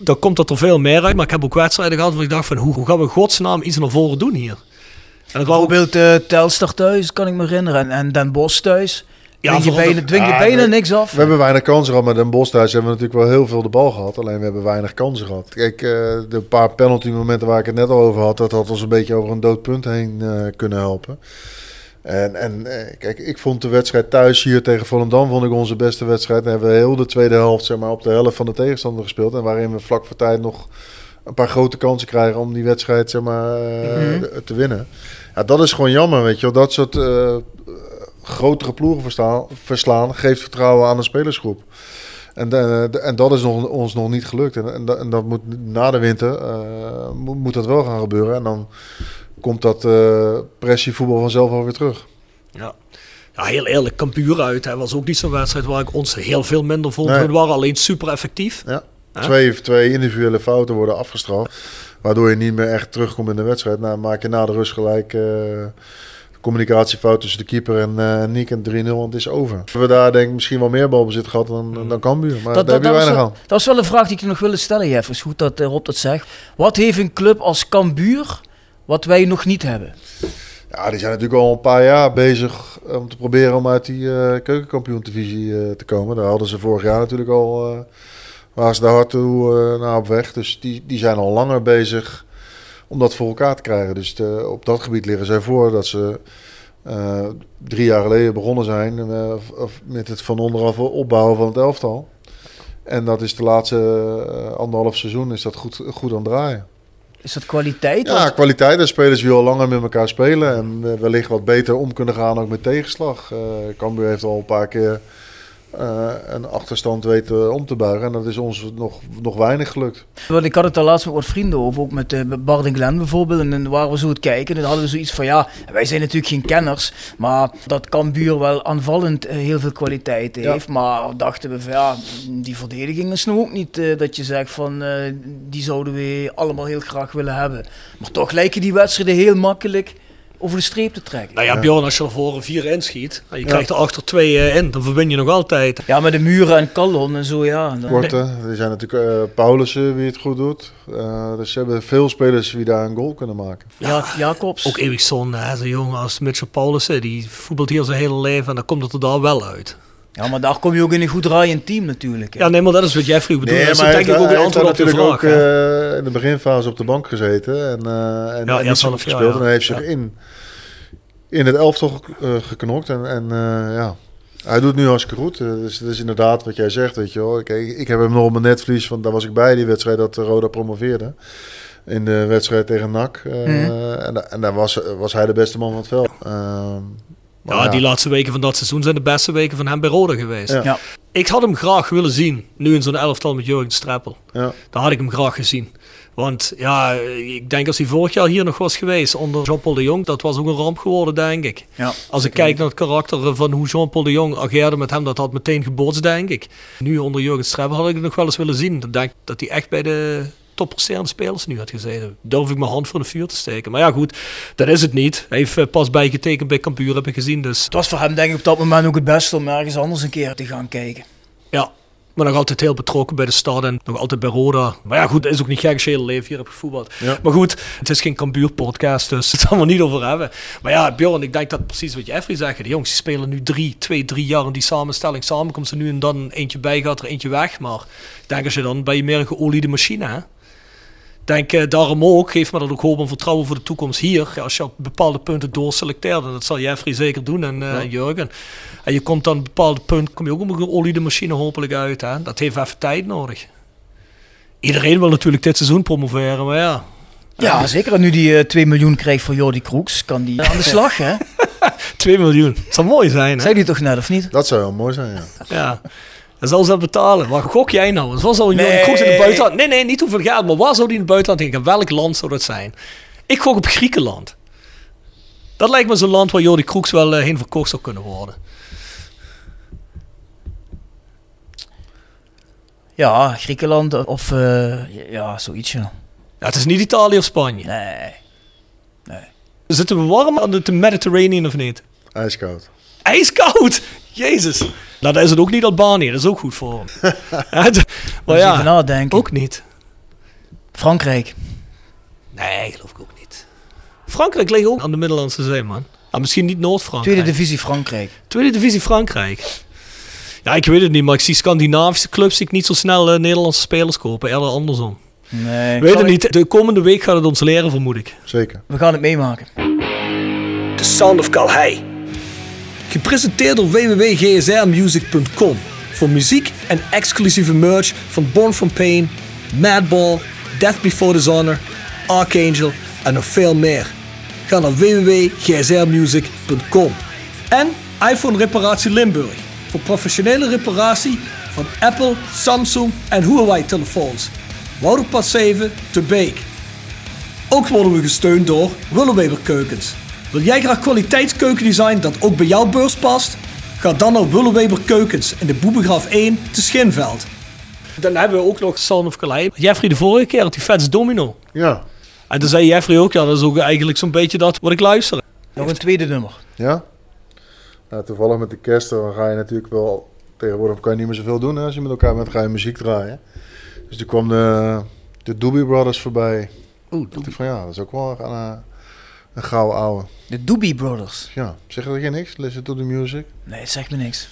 Dan komt dat er veel meer uit. Maar ik heb ook wedstrijden gehad waar ik dacht van, hoe, hoe gaan we godsnaam iets naar voren doen hier? En het was ook, Bijvoorbeeld eh Telstar thuis, kan ik me herinneren. En, en Den Bosch thuis. Ja, dwing je de- dwing je niks af. We hebben weinig kansen gehad, maar Den Bosch thuis hebben we natuurlijk wel heel veel de bal gehad. Alleen we hebben weinig kansen gehad. Kijk, eh, de paar penalty momenten waar ik het net al over had, dat had ons een beetje over een dood punt heen eh, kunnen helpen. En, en eh, kijk, ik vond de wedstrijd thuis hier tegen Volendam vond ik onze beste wedstrijd. En hebben we heel de tweede helft zeg maar, op de helft van de tegenstander gespeeld. En waarin we vlak voor tijd nog een paar grote kansen krijgen om die wedstrijd zeg maar, eh, Mhm. te winnen. Ja, dat is gewoon jammer, weet je wel. Dat soort eh, grotere ploegen verstaan, verslaan geeft vertrouwen aan de spelersgroep. En, de- de- en dat is nog, ons nog niet gelukt. En, en, dat- en dat moet na de winter eh, moet, moet dat wel gaan gebeuren. En dan komt dat eh pressievoetbal vanzelf alweer terug. ja. ja, heel eerlijk, Cambuur uit. Hè, was ook niet zo'n wedstrijd waar ik ons heel veel minder vond. Nee. We waren alleen super effectief. Ja. Twee, twee individuele fouten worden afgestraft. Waardoor je niet meer echt terugkomt in de wedstrijd. Nou, maak je na de rust gelijk eh, communicatiefout tussen de keeper en eh Niek en 3-0 en het is over. We hebben daar denk ik misschien wel meer balbezit gehad dan, dan Cambuur. Maar daar heb je was weinig wel, aan. dat was wel een vraag die ik nog wilde stellen, Jeff. Is goed dat eh, Rob dat zegt. Wat heeft een club als Cambuur wat wij nog niet hebben? Ja, die zijn natuurlijk al een paar jaar bezig om te proberen om uit die eh keukenkampioen-divisie eh, te komen. Daar hadden ze vorig jaar natuurlijk al, eh waren ze daar hard toe eh, naar op weg. Dus die, die zijn al langer bezig om dat voor elkaar te krijgen. Dus de- op dat gebied liggen zij voor dat ze eh, drie jaar geleden begonnen zijn eh, met het van onderaf opbouwen van het elftal. En dat is de laatste eh, anderhalf seizoen is dat goed, goed aan het draaien. Is dat kwaliteit? Ja, Of- kwaliteit. En spelers die al langer met elkaar spelen. En wellicht wat beter om kunnen gaan ook met tegenslag. Cambuur heeft al een paar keer eh, een achterstand weten om te buigen. En dat is ons nog, nog weinig gelukt. Want ik had het daar laatst met wat vrienden over, ook met, met Bart en Glenn bijvoorbeeld. En dan waren we zo het kijken en dan hadden we zoiets van, ja, wij zijn natuurlijk geen kenners. Maar dat Cambuur wel aanvallend eh, heel veel kwaliteit Ja. heeft. Maar dachten we van, ja, die verdediging is nou ook niet dat je zegt van, die zouden we allemaal heel graag willen hebben. Maar toch lijken die wedstrijden heel makkelijk over de streep te trekken. Nou ja, Bjorn, als je er voor een 4 inschiet, en je krijgt er achter 2 eh, in, dan verwin je nog altijd. Ja, met de muren en Callon en zo, ja. Dan, Korte. Er zijn natuurlijk eh Paulussen wie het goed doet. Eh, dus ze hebben veel spelers die daar een goal kunnen maken. ja, Jacobs. Ook eeuwig zonde, hè, zo'n jongen als Mitchell Paulussen, die voetbalt hier zijn hele leven en dan komt het er daar wel uit. Ja, maar daar kom je ook in een goed draaiend team natuurlijk. hè. Ja, nee, maar dat is wat Jeffrey bedoelt. dat is denk ik ook een antwoord op de vraag. ook eh, in de beginfase op de bank gezeten. En, eh en, Ja, en gespeeld. ja. En hij heeft zich Ja. in, in het elftal eh, geknokt. En, en eh, ja, hij doet nu hartstikke goed. Dus het is inderdaad wat jij zegt, weet je wel. Kijk, ik heb hem nog op mijn netvlies, want daar was ik bij die wedstrijd dat Roda promoveerde. In de wedstrijd tegen NAC. Eh, Mhm. En, en daar was, was hij de beste man van het veld. Ehm, maar Ja, die laatste weken van dat seizoen zijn de beste weken van hem bij Roda geweest. Ja. Ja. Ik had hem graag willen zien, nu in zo'n elftal met Jurgen Streppel. Ja. Daar had ik hem graag gezien. Want ja, ik denk als hij vorig jaar hier nog was geweest onder Jean-Paul de Jong, dat was ook een ramp geworden, denk ik. Ja, Als ik kijk naar het karakter van hoe Jean-Paul de Jong ageerde met hem, dat had meteen gebootst, denk ik. Nu onder Jurgen Streppel had ik het nog wel eens willen zien. Ik denk dat hij echt bij de toppresterende spelers nu had gezeten. Durf ik mijn hand voor de vuur te steken. Maar ja, goed, dat is het niet. Hij heeft eh, pas bijgetekend bij Cambuur, heb ik gezien. Dus Het was voor hem denk ik op dat moment ook het beste om ergens anders een keer te gaan kijken. ja, Maar nog altijd heel betrokken bij de stad en nog altijd bij Roda. Maar ja, goed, het is ook niet gek als je je hele leven hier hebt gevoetbald. Ja. Maar goed, het is geen Cambuur-podcast, dus het zal we niet over hebben. Maar ja, Bjorn, ik denk dat precies wat Jeffrey zegt. De jongens die spelen nu drie, twee, drie jaar in die samenstelling. Samen komt ze nu en dan eentje bij, gaat er eentje weg. Maar ik denk als je dan bij je meer een geoliede machine, hè. Ik denk eh, daarom ook, geeft me dat ook hoop en vertrouwen voor de toekomst hier. Ja, als je op bepaalde punten doorselecteert, en dat zal Jeffrey zeker doen en eh, Ja. Jurgen. En je komt dan op een bepaalde punt, kom je ook op een geoliede machine hopelijk uit. Hè? Dat heeft even tijd nodig. Iedereen wil natuurlijk dit seizoen promoveren, maar ja. Ja, zeker. En nu die eh 2 miljoen krijgt voor Jordi Kroeks, kan die aan de slag, hè? 2 miljoen. Het zou mooi zijn, hè? Zei die toch net, of niet? Dat zou wel mooi zijn, ja. Ja. Dan zal ze dat betalen. Waar gok jij nou? Wat zou Jordi Nee. Kroes in het buitenland... Nee, nee, niet hoeveel geld, maar waar zou die in het buitenland heen gaan? Welk land zou dat zijn? Ik gok op Griekenland. Dat lijkt me zo'n land waar Jordi Kroeks wel eh, heen verkocht zou kunnen worden. Ja, Griekenland of eh, ja, zoiets, ja. Ja, het is niet Italië of Spanje. Nee. Zitten we warm aan de de Mediterranean of niet? IJskoud. IJskoud! Jezus. Nou, dat is het ook niet Albanië. Dat is ook goed voor hem. Maar ja, nadenken. ook niet. Frankrijk. Nee, geloof ik ook niet. Frankrijk ligt ook aan de Middellandse Zee, man. Ah, misschien niet Noord-Frankrijk. Tweede divisie Frankrijk. Tweede divisie Frankrijk. Ja, ik weet het niet, maar ik zie Scandinavische clubs ik niet zo snel eh, Nederlandse spelers kopen. Eerder andersom. Nee. Ik weet het ik- niet. De komende week gaat het ons leren, vermoed ik. Zeker. We gaan het meemaken. The Sound of Calhei. Gepresenteerd door www.gsrmusic.com voor muziek en exclusieve merch van Born From Pain, Madball, Death Before Dishonor, Archangel en nog veel meer. Ga naar www.gsrmusic.com. En iPhone Reparatie Limburg voor professionele reparatie van Apple, Samsung en Huawei telefoons. Wouderpad 7 te Beek. Ook worden we gesteund door Willeweber Keukens. Wil jij graag kwaliteitskeukendesign dat ook bij jouw beurs past? Ga dan naar Willeweber Keukens in de Boebegraaf 1 te Schinveld. Dan hebben we ook nog Sound of Calais. Jeffrey de vorige keer had die Vets Domino. Ja. En toen zei Jeffrey ook, ja dat is ook eigenlijk zo'n beetje dat wat ik luister. Nog een tweede nummer. Ja? Nou, toevallig met de kerst dan ga je natuurlijk wel... Tegenwoordig kan je niet meer zoveel doen hè, als je met elkaar bent. ga je muziek draaien. Dus toen kwam de, de Doobie Brothers voorbij. Oeh, dacht ik van ja, dat is ook wel een, een, gouden ouwe. De Doobie Brothers. Ja, zeg dat je niks? Listen to the music? Nee, het zegt me niks.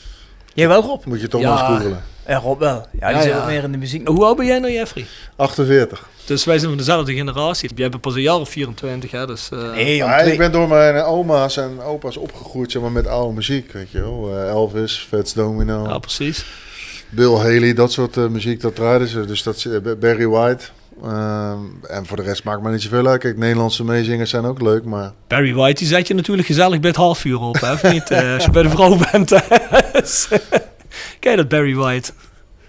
Jij wel, Rob? Moet je toch Ja. maar eens googelen. Ja, Rob wel. Ja, die Ja, zit ja. meer in de muziek. Hoe oud ben jij nou Jeffrey? 48. Dus wij zijn van dezelfde generatie. Jij bent pas een jaar of 24 hè, dus... eh, Nee, jong, Ja, twee- ik ben door mijn oma's en opa's opgegroeid zeg maar, met oude muziek. Weet je wel. Eh, Elvis, Fats Domino, Ja, precies. Bill Haley, dat soort eh, muziek, dat draaiden ze. Dus dat, is, Barry White. Ehm, en voor de rest maakt me niet zoveel uit. Kijk, Nederlandse meezingers zijn ook leuk, maar... Barry White, die zet je natuurlijk gezellig bij het halfuur op, hè, of niet? Eh, als je bij de vrouw bent. Kijk dat Barry White.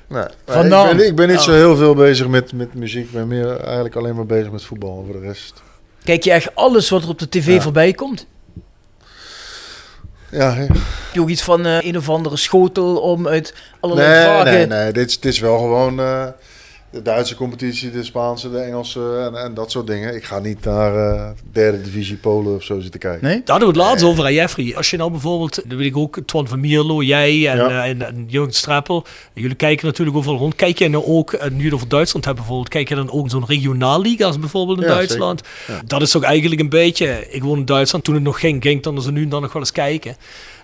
Nee, Van ik, ben, ik ben niet Ja. zo heel veel bezig met, met muziek. Ik ben meer eigenlijk alleen maar bezig met voetbal. Voor de rest... Kijk je echt alles wat er op de tv Ja. voorbij komt? Ja. Heb je ook iets van eh, een of andere schotel om uit allerlei nee, vragen... nee, nee. Dit, is- dit is wel gewoon eh, de Duitse competitie, de Spaanse, de Engelse en, en dat soort dingen. Ik ga niet naar eh, derde divisie Polen of zo zitten kijken. Nee? Daar hadden we het laatst over, hè, Jeffrey. Als je nou bijvoorbeeld, dan weet ik ook, Twan van Mierlo, jij en, Ja. eh, en, en Jurgen Strappel. Jullie kijken natuurlijk overal rond. Kijk jij nou ook, eh, nu je het over Duitsland hebt bijvoorbeeld, kijk je dan ook zo'n regionaalliga's bijvoorbeeld in Ja, Duitsland? Ja. Dat is toch eigenlijk een beetje, ik woon in Duitsland, toen het nog ging, ging ik dan er nu en dan nog wel eens kijken.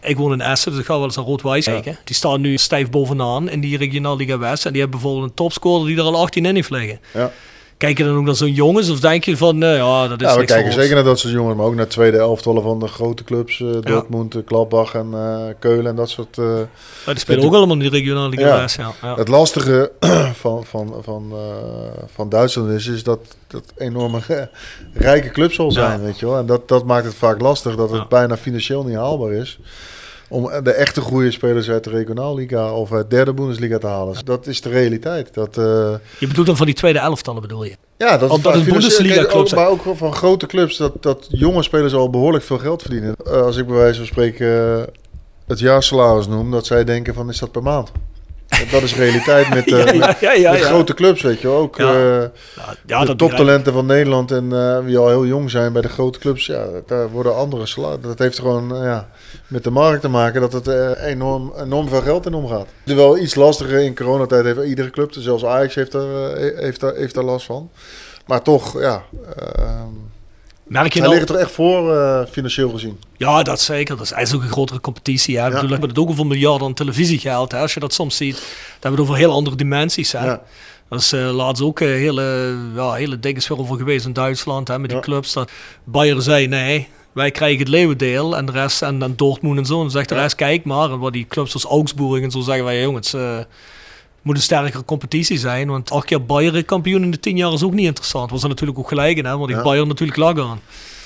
Ik woon in Essen, dus ik ga wel eens naar Rood-Wijs kijken. Die staan nu stijf bovenaan in die regionaalliga West. En die hebben bijvoorbeeld een topscorer die er al 18 in heeft liggen. Ja. Kijk je dan ook naar zo'n jongens of denk je van, nou ja, dat is Ja, we kijken zeker naar dat soort jongens, maar ook naar tweede elftallen van de grote clubs. eh Dortmund, eh, Gladbach en eh, Keulen en dat soort... eh, Ja, die spelen ook allemaal in die regionale liga Ja. Ja. ja. Het lastige van, van, van, eh, van Duitsland is, is dat dat enorme rijke club zal zijn, Ja. weet je wel. En dat, dat maakt het vaak lastig, dat het Ja. bijna financieel niet haalbaar is. Om de echte goede spelers uit de regionaalliga of uit derde Bundesliga te halen. Dat is de realiteit. Dat, eh, Je bedoelt dan van die tweede elftallen bedoel je? ja, dat, Omdat het Bundesliga clubs. Maar ook van grote clubs, dat, dat jonge spelers al behoorlijk veel geld verdienen. Eh, als ik bij wijze van spreken eh, het jaarsalaris noem, dat zij denken van is dat per maand. Dat is realiteit met, Ja, eh, met, ja, met grote clubs, weet je wel. Ook Ja. eh, ja, de toptalenten van Nederland en eh, wie al heel jong zijn bij de grote clubs. Ja, daar worden andere salarissen. Dat heeft gewoon ja, met de markt te maken dat het enorm, enorm veel geld in omgaat. Het is wel iets lastiger in coronatijd. Heeft iedere club, zelfs Ajax heeft daar, heeft daar, heeft daar last van. Maar toch, ja... ehm, Merk je zij nou- liggen er echt voor, eh, financieel gezien. Ja, dat zeker. Dat is eigenlijk ook een grotere competitie. Hè. Ik bedoel, we hebben het ook over miljarden aan televisiegeld. Hè. Als je dat soms ziet, dan hebben we het over heel andere dimensies. Hè. Ja. Dat is eh, laatst ook eh, hele, ja, hele dingen weer over geweest in Duitsland. Hè, met die clubs. Dat Bayern zei, nee, wij krijgen het leeuwendeel. En de rest, en dan Dortmund en zo. En dan zegt de rest, kijk maar. En wat die clubs als Augsburg en zo zeggen wij, jongens... moet een sterkere competitie zijn. Want acht keer Bayern kampioen in de tien jaar is ook niet interessant. Was er natuurlijk ook gelijk in, hè, want die Ja. Bayern natuurlijk lag aan.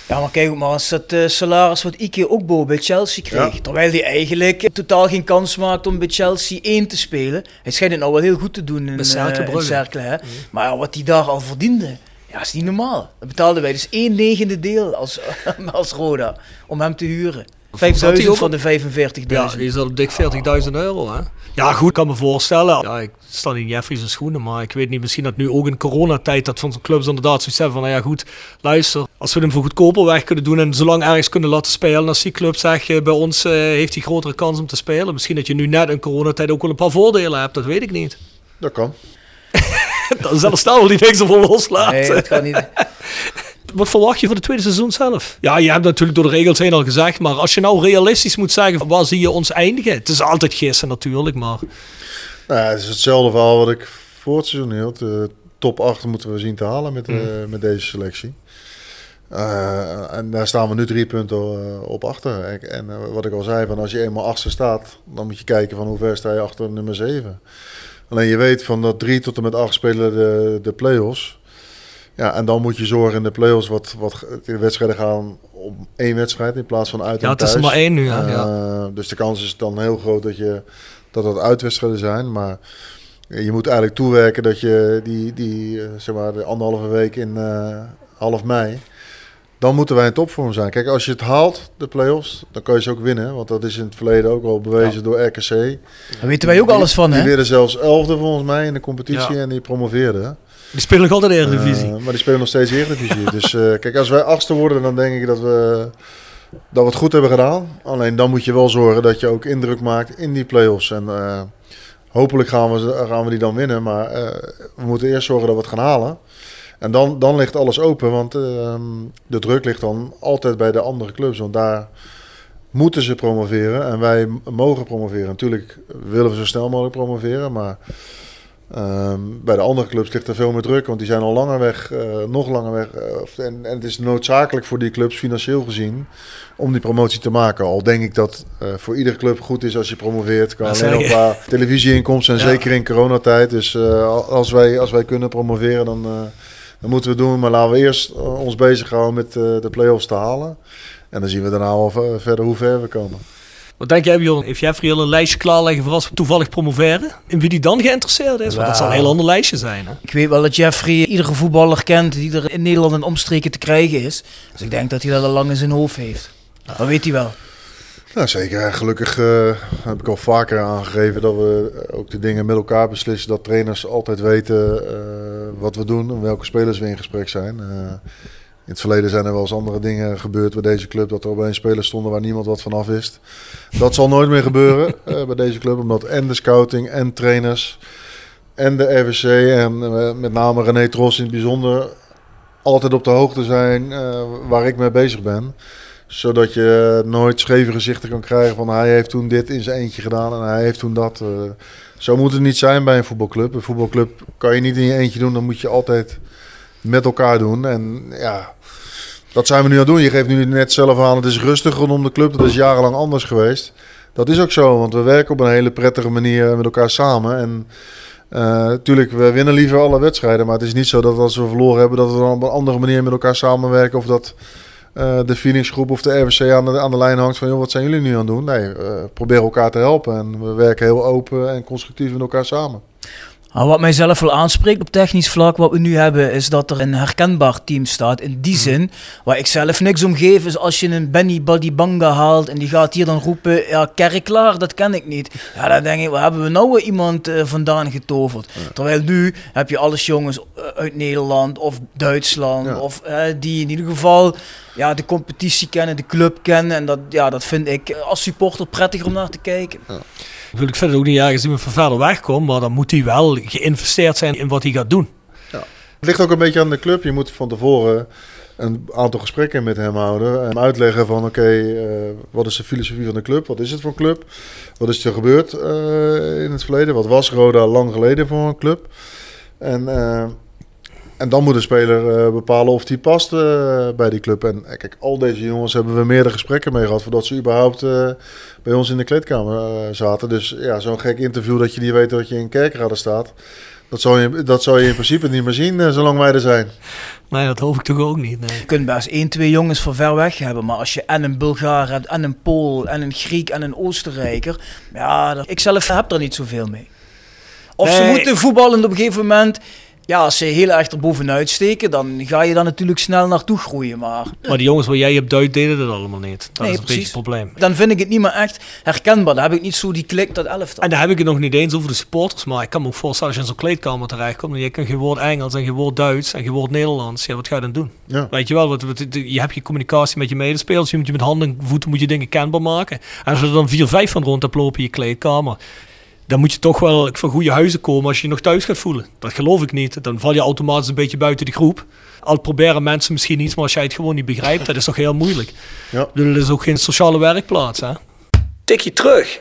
Ja, maar kijk ook maar eens dat eh, salaris wat Ike ook boven bij Chelsea kreeg. Ja. Terwijl hij eigenlijk totaal geen kans maakt om bij Chelsea 1 te spelen. Hij schijnt het nou wel heel goed te doen in, eh, in Brugge. Cercle, hè. Maar ja, wat hij daar al verdiende, ja, is niet normaal. Dat betaalden wij dus 1 negende deel als, als Roda om hem te huren. Zat hij 5000 ook van de 45.000. Ja, die zat op dik 40.000 euro. Hè? Ja, goed, ik kan me voorstellen. Ja, ik sta niet in Jeffrey's schoenen, maar ik weet niet, misschien dat nu ook in coronatijd dat van zo'n clubs inderdaad zoiets hebben van, nou ja goed, luister, als we hem voor goedkoper weg kunnen doen en zolang ergens kunnen laten spelen, als die club zegt, eh, bij ons eh, heeft hij grotere kans om te spelen. Misschien dat je nu net in coronatijd ook wel een paar voordelen hebt, dat weet ik niet. Dat kan. Dan zelfs staan we die niks ervoor loslaten. Nee, dat kan niet. Wat verwacht je voor het tweede seizoen zelf? Ja, je hebt natuurlijk door de regels heen al gezegd, maar als je nou realistisch moet zeggen, waar zie je ons eindigen? Het is altijd gissen natuurlijk, maar... Nou, het is hetzelfde verhaal wat ik voor het seizoen hield. De top 8 moeten we zien te halen met, eh, Mm. met deze selectie. Eh, en daar staan we nu drie punten eh, op achter. En, en eh, wat ik al zei, van als je eenmaal achter staat, dan moet je kijken van hoe ver sta je achter nummer 7. Alleen je weet van dat 3 tot en met 8 spelen de, de play-offs. Ja, en dan moet je zorgen in de play-offs wat, wat de wedstrijden gaan om één wedstrijd in plaats van uit Ja, en het is er maar één nu, ja, Eh, ja. Dus de kans is dan heel groot dat je dat het uitwedstrijden zijn. Maar je moet eigenlijk toewerken dat je die, die eh, zeg maar, de anderhalve week in eh, half mei. Dan moeten wij in topvorm zijn. Kijk, als je het haalt, de play-offs, dan kan je ze ook winnen. Want dat is in het verleden ook al bewezen door RKC. Daar weten wij ook alles van, hè? Die werden zelfs elfde volgens mij in de competitie Ja. en die promoveerden. Die spelen nog altijd Eredivisie. Eh, maar die spelen nog steeds Eredivisie. dus eh, kijk, als wij achtste worden, dan denk ik dat we, dat we het goed hebben gedaan. Alleen dan moet je wel zorgen dat je ook indruk maakt in die play-offs. En eh, hopelijk gaan we, gaan we die dan winnen. Maar we moeten eerst zorgen dat we het gaan halen. En dan, dan ligt alles open, want ehm, de druk ligt dan altijd bij de andere clubs. Want daar moeten ze promoveren en wij mogen promoveren. Natuurlijk willen we zo snel mogelijk promoveren, maar ehm, bij de andere clubs ligt er veel meer druk, want die zijn al langer weg, eh, nog langer weg. eh, en, en het is noodzakelijk voor die clubs, financieel gezien, om die promotie te maken. Al denk ik dat eh, voor iedere club goed is als je promoveert. Kan alleen je. qua televisieinkomsten en Ja. zeker in coronatijd. Dus als, wij, als wij kunnen promoveren, dan, dan moeten we het doen. Maar laten we eerst ons bezighouden met de play-offs te halen. En dan zien we daarna v- verder hoe ver we komen. Wat denk jij, Bjorn? Heeft Jeffrey al een lijstje klaarleggen voor als we toevallig promoveren? In wie die dan geïnteresseerd is? Want dat zal een heel ander lijstje zijn. Hè? Ik weet wel dat Jeffrey iedere voetballer kent die er in Nederland en omstreken te krijgen is. Dus ik denk dat hij dat al lang in zijn hoofd heeft. Dat weet hij wel. Nou, zeker. En Gelukkig eh, heb ik al vaker aangegeven dat we ook de dingen met elkaar beslissen. Dat trainers altijd weten eh, wat we doen en welke spelers we in gesprek zijn. Eh, in het verleden zijn er wel eens andere dingen gebeurd bij deze club. Dat er opeens spelers stonden waar niemand wat van af wist. Dat zal nooit meer gebeuren eh, bij deze club. Omdat en de scouting en trainers en de RWC en eh, met name René Tros in het bijzonder altijd op de hoogte zijn eh, waar ik mee bezig ben. Zodat je nooit scheve gezichten kan krijgen van hij heeft toen dit in zijn eentje gedaan en hij heeft toen dat. zo moet het niet zijn bij een voetbalclub. Een voetbalclub kan je niet in je eentje doen, dan moet je altijd met elkaar doen. En ja, dat zijn we nu aan het doen. Je geeft nu net zelf aan, het is rustig rondom de club. Dat is jarenlang anders geweest. Dat is ook zo, want we werken op een hele prettige manier met elkaar samen. En natuurlijk, we winnen liever alle wedstrijden. Maar het is niet zo dat als we verloren hebben, dat we dan op een andere manier met elkaar samenwerken. Of dat eh, de Phoenix groep of de RWC aan de, aan de lijn hangt van, joh, wat zijn jullie nu aan het doen? Nee, we proberen elkaar te helpen. En we werken heel open en constructief met elkaar samen. Wat mij zelf wel aanspreekt op technisch vlak, wat we nu hebben, is dat er een herkenbaar team staat. In die zin, waar ik zelf niks om geef, is als je een Benny Badibanga haalt en die gaat hier dan roepen, ja, kerklaar, dat ken ik niet. Ja, dan denk ik, waar hebben we nou weer iemand eh, vandaan getoverd? Terwijl nu heb je alles jongens eh, uit Nederland of Duitsland, Ja. of eh, die in ieder geval ja, de competitie kennen, de club kennen. En dat, ja, dat vind ik als supporter prettiger om naar te kijken. Ik wil ik het ook niet ergens iemand van verder weg komt, maar dan moet hij wel geïnvesteerd zijn in wat hij gaat doen. Het ligt ook een beetje aan de club. Je moet van tevoren een aantal gesprekken met hem houden. En uitleggen van oké, eh, wat is de filosofie van de club? Wat is het voor een club? Wat is er gebeurd eh, in het verleden? Wat was Roda lang geleden voor een club? En, eh, en dan moet de speler eh, bepalen of die past eh, bij die club. En eh, kijk, al deze jongens hebben we meerdere gesprekken mee gehad... voordat ze überhaupt eh, bij ons in de kleedkamer zaten. Dus ja, zo'n gek interview dat je niet weet dat je in kerkraden staat... Dat zou, je, dat zou je in principe niet meer zien zolang wij er zijn. Nee, dat hoop ik toch ook niet. Nee. Je kunt best één, twee jongens van ver weg hebben. Maar als je en een Bulgaar hebt, en een Pool, en een Griek, en een Oostenrijker. Ja, dat, ik zelf heb er niet zoveel mee. Of ze moeten voetballen op een gegeven moment. Ja, als ze heel erg erbovenuit steken, dan ga je daar natuurlijk snel naartoe groeien. Maar Maar die jongens waar jij op duidt, deden dat allemaal niet. Dat Nee, is een precies. beetje het probleem. dan vind ik het niet meer echt herkenbaar. Dan heb ik niet zo die klik, dat elftal. En dan heb ik het nog niet eens over de supporters, maar ik kan me ook voorstellen als je in zo'n kleedkamer terechtkomt en je kan geen woord Engels en geen woord Duits en geen woord Nederlands, ja, wat ga je dan doen? Ja. Weet je wel, wat, wat- je hebt je communicatie met je medespelers, je moet je met handen en voeten moet je dingen kenbaar maken. En als er dan vier, vijf van rond hebt lopen in je kleedkamer, dan moet je toch wel van goede huizen komen als je je nog thuis gaat voelen. Dat geloof ik niet. Dan val je automatisch een beetje buiten de groep. Al proberen mensen misschien iets, maar als jij het gewoon niet begrijpt, dat is toch heel moeilijk. Ja. Is ook geen sociale werkplaats, hè? Tikje terug.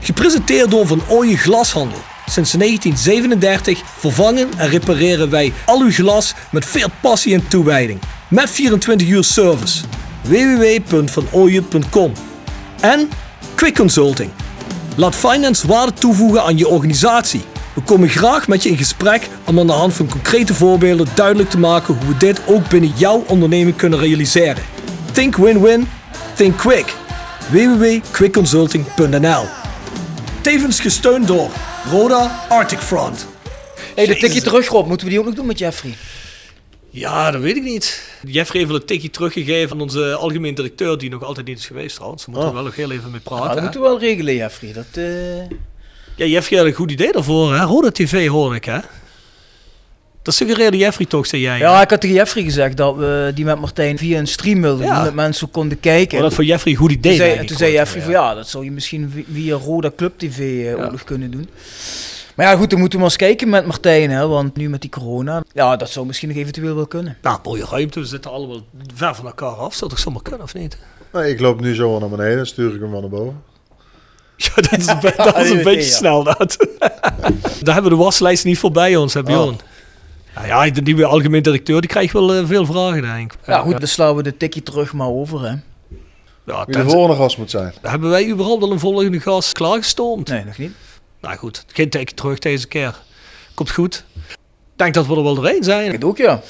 Gepresenteerd door Van Ooyen Glashandel. Sinds 1937 vervangen en repareren wij al uw glas met veel passie en toewijding. Met 24 uur service. www.vanooyen.com En Quick Consulting. Laat finance waarde toevoegen aan je organisatie. We komen graag met je in gesprek om aan de hand van concrete voorbeelden duidelijk te maken hoe we dit ook binnen jouw onderneming kunnen realiseren. Think win-win, think quick. www.quickconsulting.nl Tevens gesteund door Roda Arctic Front. hey, de tikje terug, Rob. Moeten we die ook nog doen met Jeffrey? Ja, dat weet ik niet. Jeffrey heeft wel een tikje teruggegeven aan onze algemeen directeur, die nog altijd niet is geweest trouwens. Daar moeten we Oh. wel nog heel even mee Ja, praten. dat hè. moeten we wel regelen, Jeffrey. Dat, eh, Ja, Jeffrey had een goed idee daarvoor, hè? Roda TV hoorde ik, hè? Dat suggereerde Jeffrey toch, zei jij? Ja, ik had tegen Jeffrey gezegd dat we die met Martijn via een stream wilden Ja. doen, dat mensen konden kijken. Maar dat voor Jeffrey een goed idee toen zei, toen zei Jeffrey ja. van ja, dat zou je misschien vi- via Roda Club TV eh, Ja. ook nog kunnen doen. Maar ja, goed, dan moeten we maar eens kijken met Martijn, hè, want nu met die corona, ja, dat zou misschien nog eventueel wel kunnen. Nou, mooie ruimte. We zitten allemaal ver van elkaar af. Zou toch zomaar kunnen, of niet? Nou, ik loop nu zo naar beneden, dan stuur ik hem wel naar boven. Ja, dat is een, be- dat is een die beetje ja. snel, dat. Daar hebben we de waslijst niet voor bij ons, hè, Bjorn? Nou ja, de nieuwe algemeen directeur, die krijgt wel eh, veel vragen, denk ik. Ja, goed, dan slaan we de tikje terug maar over, hè. Ja, Wie de volgende gast moet zijn. hebben wij überhaupt al een volgende gast klaargestoomd? Nee, nog niet. Nou goed, geen teken terug deze keer. Komt goed. Ik denk dat we er wel doorheen zijn. Ik ook, ja.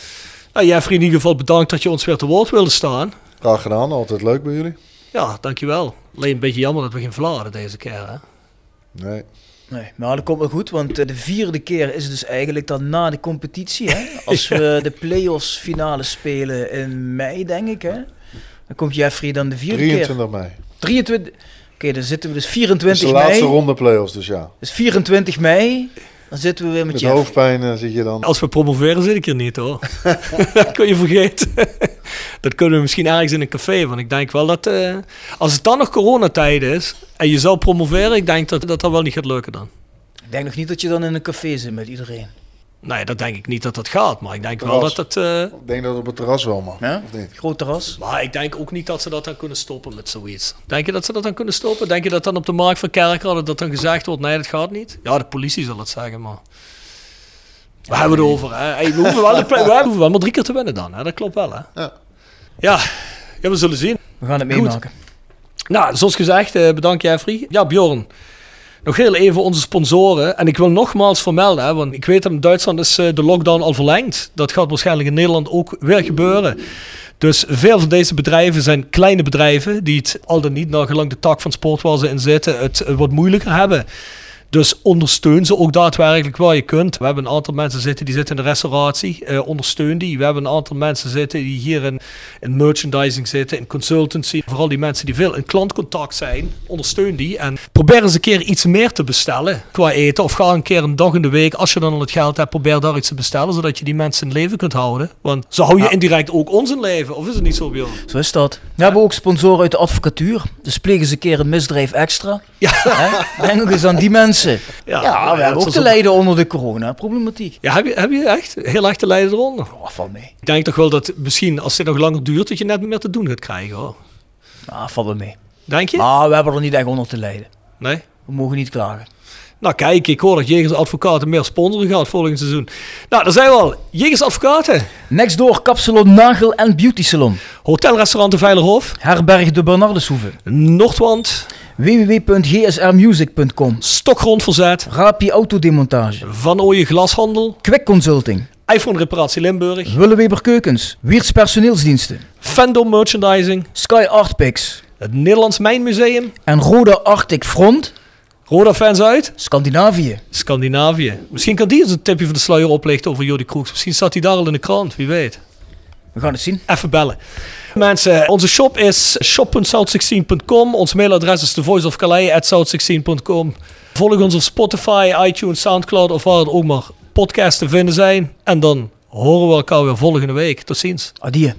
Nou, Jeffrey, in ieder geval bedankt dat je ons weer te woord wilde staan. Graag gedaan, altijd leuk bij jullie. Ja, dankjewel. Alleen een beetje jammer dat we geen vladen deze keer, hè? Nee. Nee, maar dat komt wel goed, want eh, de vierde keer is dus eigenlijk dan na de competitie, hè. Als we de play-offs finale spelen in mei, denk ik, hè. Dan komt Jeffrey dan de vierde keer. 23 mei. 23. Oké, dan zitten we dus Dat is 24 de laatste mei. ronde play-offs, dus ja. Dus 24 mei. Dan zitten we weer met Met Jeffrey. hoofdpijn eh, zit je dan... Als we promoveren zit ik er niet, hoor. dat kun je vergeten. dat kunnen we misschien ergens in een café. Want ik denk wel dat... eh, als het dan nog coronatijd is... en je zou promoveren... ik denk dat dat, dat wel niet gaat lukken dan. Ik denk nog niet dat je dan in een café zit met iedereen. Nee, dat denk ik niet dat dat gaat. Maar ik denk wel dat dat... eh, Ik denk dat het op het terras wel mag. Ja? Of niet? Groot terras. Maar ik denk ook niet dat ze dat dan kunnen stoppen met zoiets. Denk je dat ze dat dan kunnen stoppen? Denk je dat dan op de markt van Kerkrade dat dan gezegd wordt, nee, dat gaat niet? Ja, de politie zal het zeggen, maar... We hebben het over, hè. Hey, we, hoeven wel de we hoeven wel maar drie keer te winnen dan, hè. Dat klopt wel, hè. Ja. Ja, ja we zullen zien. We gaan het meemaken. Nou, zoals gezegd, eh, bedankt Jeffrey. Ja, Bjorn. Nog heel even onze sponsoren. En ik wil nogmaals vermelden, want ik weet dat in Duitsland is eh, de lockdown al verlengd. Dat gaat waarschijnlijk in Nederland ook weer gebeuren. Dus veel van deze bedrijven zijn kleine bedrijven die het al dan niet, naar gelang de tak van sport waar ze in zitten, het eh, wat moeilijker hebben. Dus ondersteun ze ook daadwerkelijk waar je kunt. We hebben een aantal mensen zitten die zitten in de restauratie. Eh, ondersteun die. We hebben een aantal mensen zitten die hier in, in merchandising zitten, in consultancy. Vooral die mensen die veel in klantcontact zijn. Ondersteun die. En probeer eens een keer iets meer te bestellen qua eten. Of ga een keer een dag in de week, als je dan al het geld hebt, probeer daar iets te bestellen. Zodat je die mensen in leven kunt houden. Want zo hou je indirect ook ons in leven. Of is het niet zo, Bjorn? Zo is dat. We hebben ook sponsoren uit de advocatuur. Dus plegen ze een keer een misdrijf extra. Ja. Hè? Denk ook eens aan die mensen. Ja, Ja, we hebben ook te lijden onder de coronaproblematiek. Ja, heb je, heb je echt heel erg te lijden eronder? Oh, mee. Ik denk toch wel dat misschien als dit nog langer duurt, dat je net meer te doen gaat krijgen hoor. Ah, valt wel mee. Denk je? Maar we hebben er niet echt onder te lijden. Nee? We mogen niet klagen. Nou kijk, ik hoor dat Jegers Advocaten meer sponsoren gaat volgend seizoen. Nou, daar zijn we al. Jegers Advocaten. Next door Kapsalon Nagel en Beauty Salon. Hotelrestaurant de Veilerhof. Herberg de Bernardeshoeve. Noordwand. www.gsrmusic.com Stokgrond Verzet. Rapi Autodemontage. Van Ooyen Glashandel. Quick Consulting. iPhone Reparatie Limburg. Willeweber Keukens. Wiertz Personeelsdiensten. Fendo Merchandising. Sky Artpix. Het Nederlands Mijnmuseum. En Roda Arctic Front. Roda fans uit. Scandinavië. Scandinavië. Misschien kan die eens een tipje van de sluier oplichten over Jordi Kroeks. Misschien staat hij daar al in de krant, wie weet. We gaan het zien. Even bellen. Mensen, onze shop is shop.south16.com. Ons mailadres is thevoiceofcalais.south16.com. Volg ons op Spotify, iTunes, Soundcloud of waar het ook maar podcasts te vinden zijn. En dan horen we elkaar weer volgende week. Tot ziens. Adieu.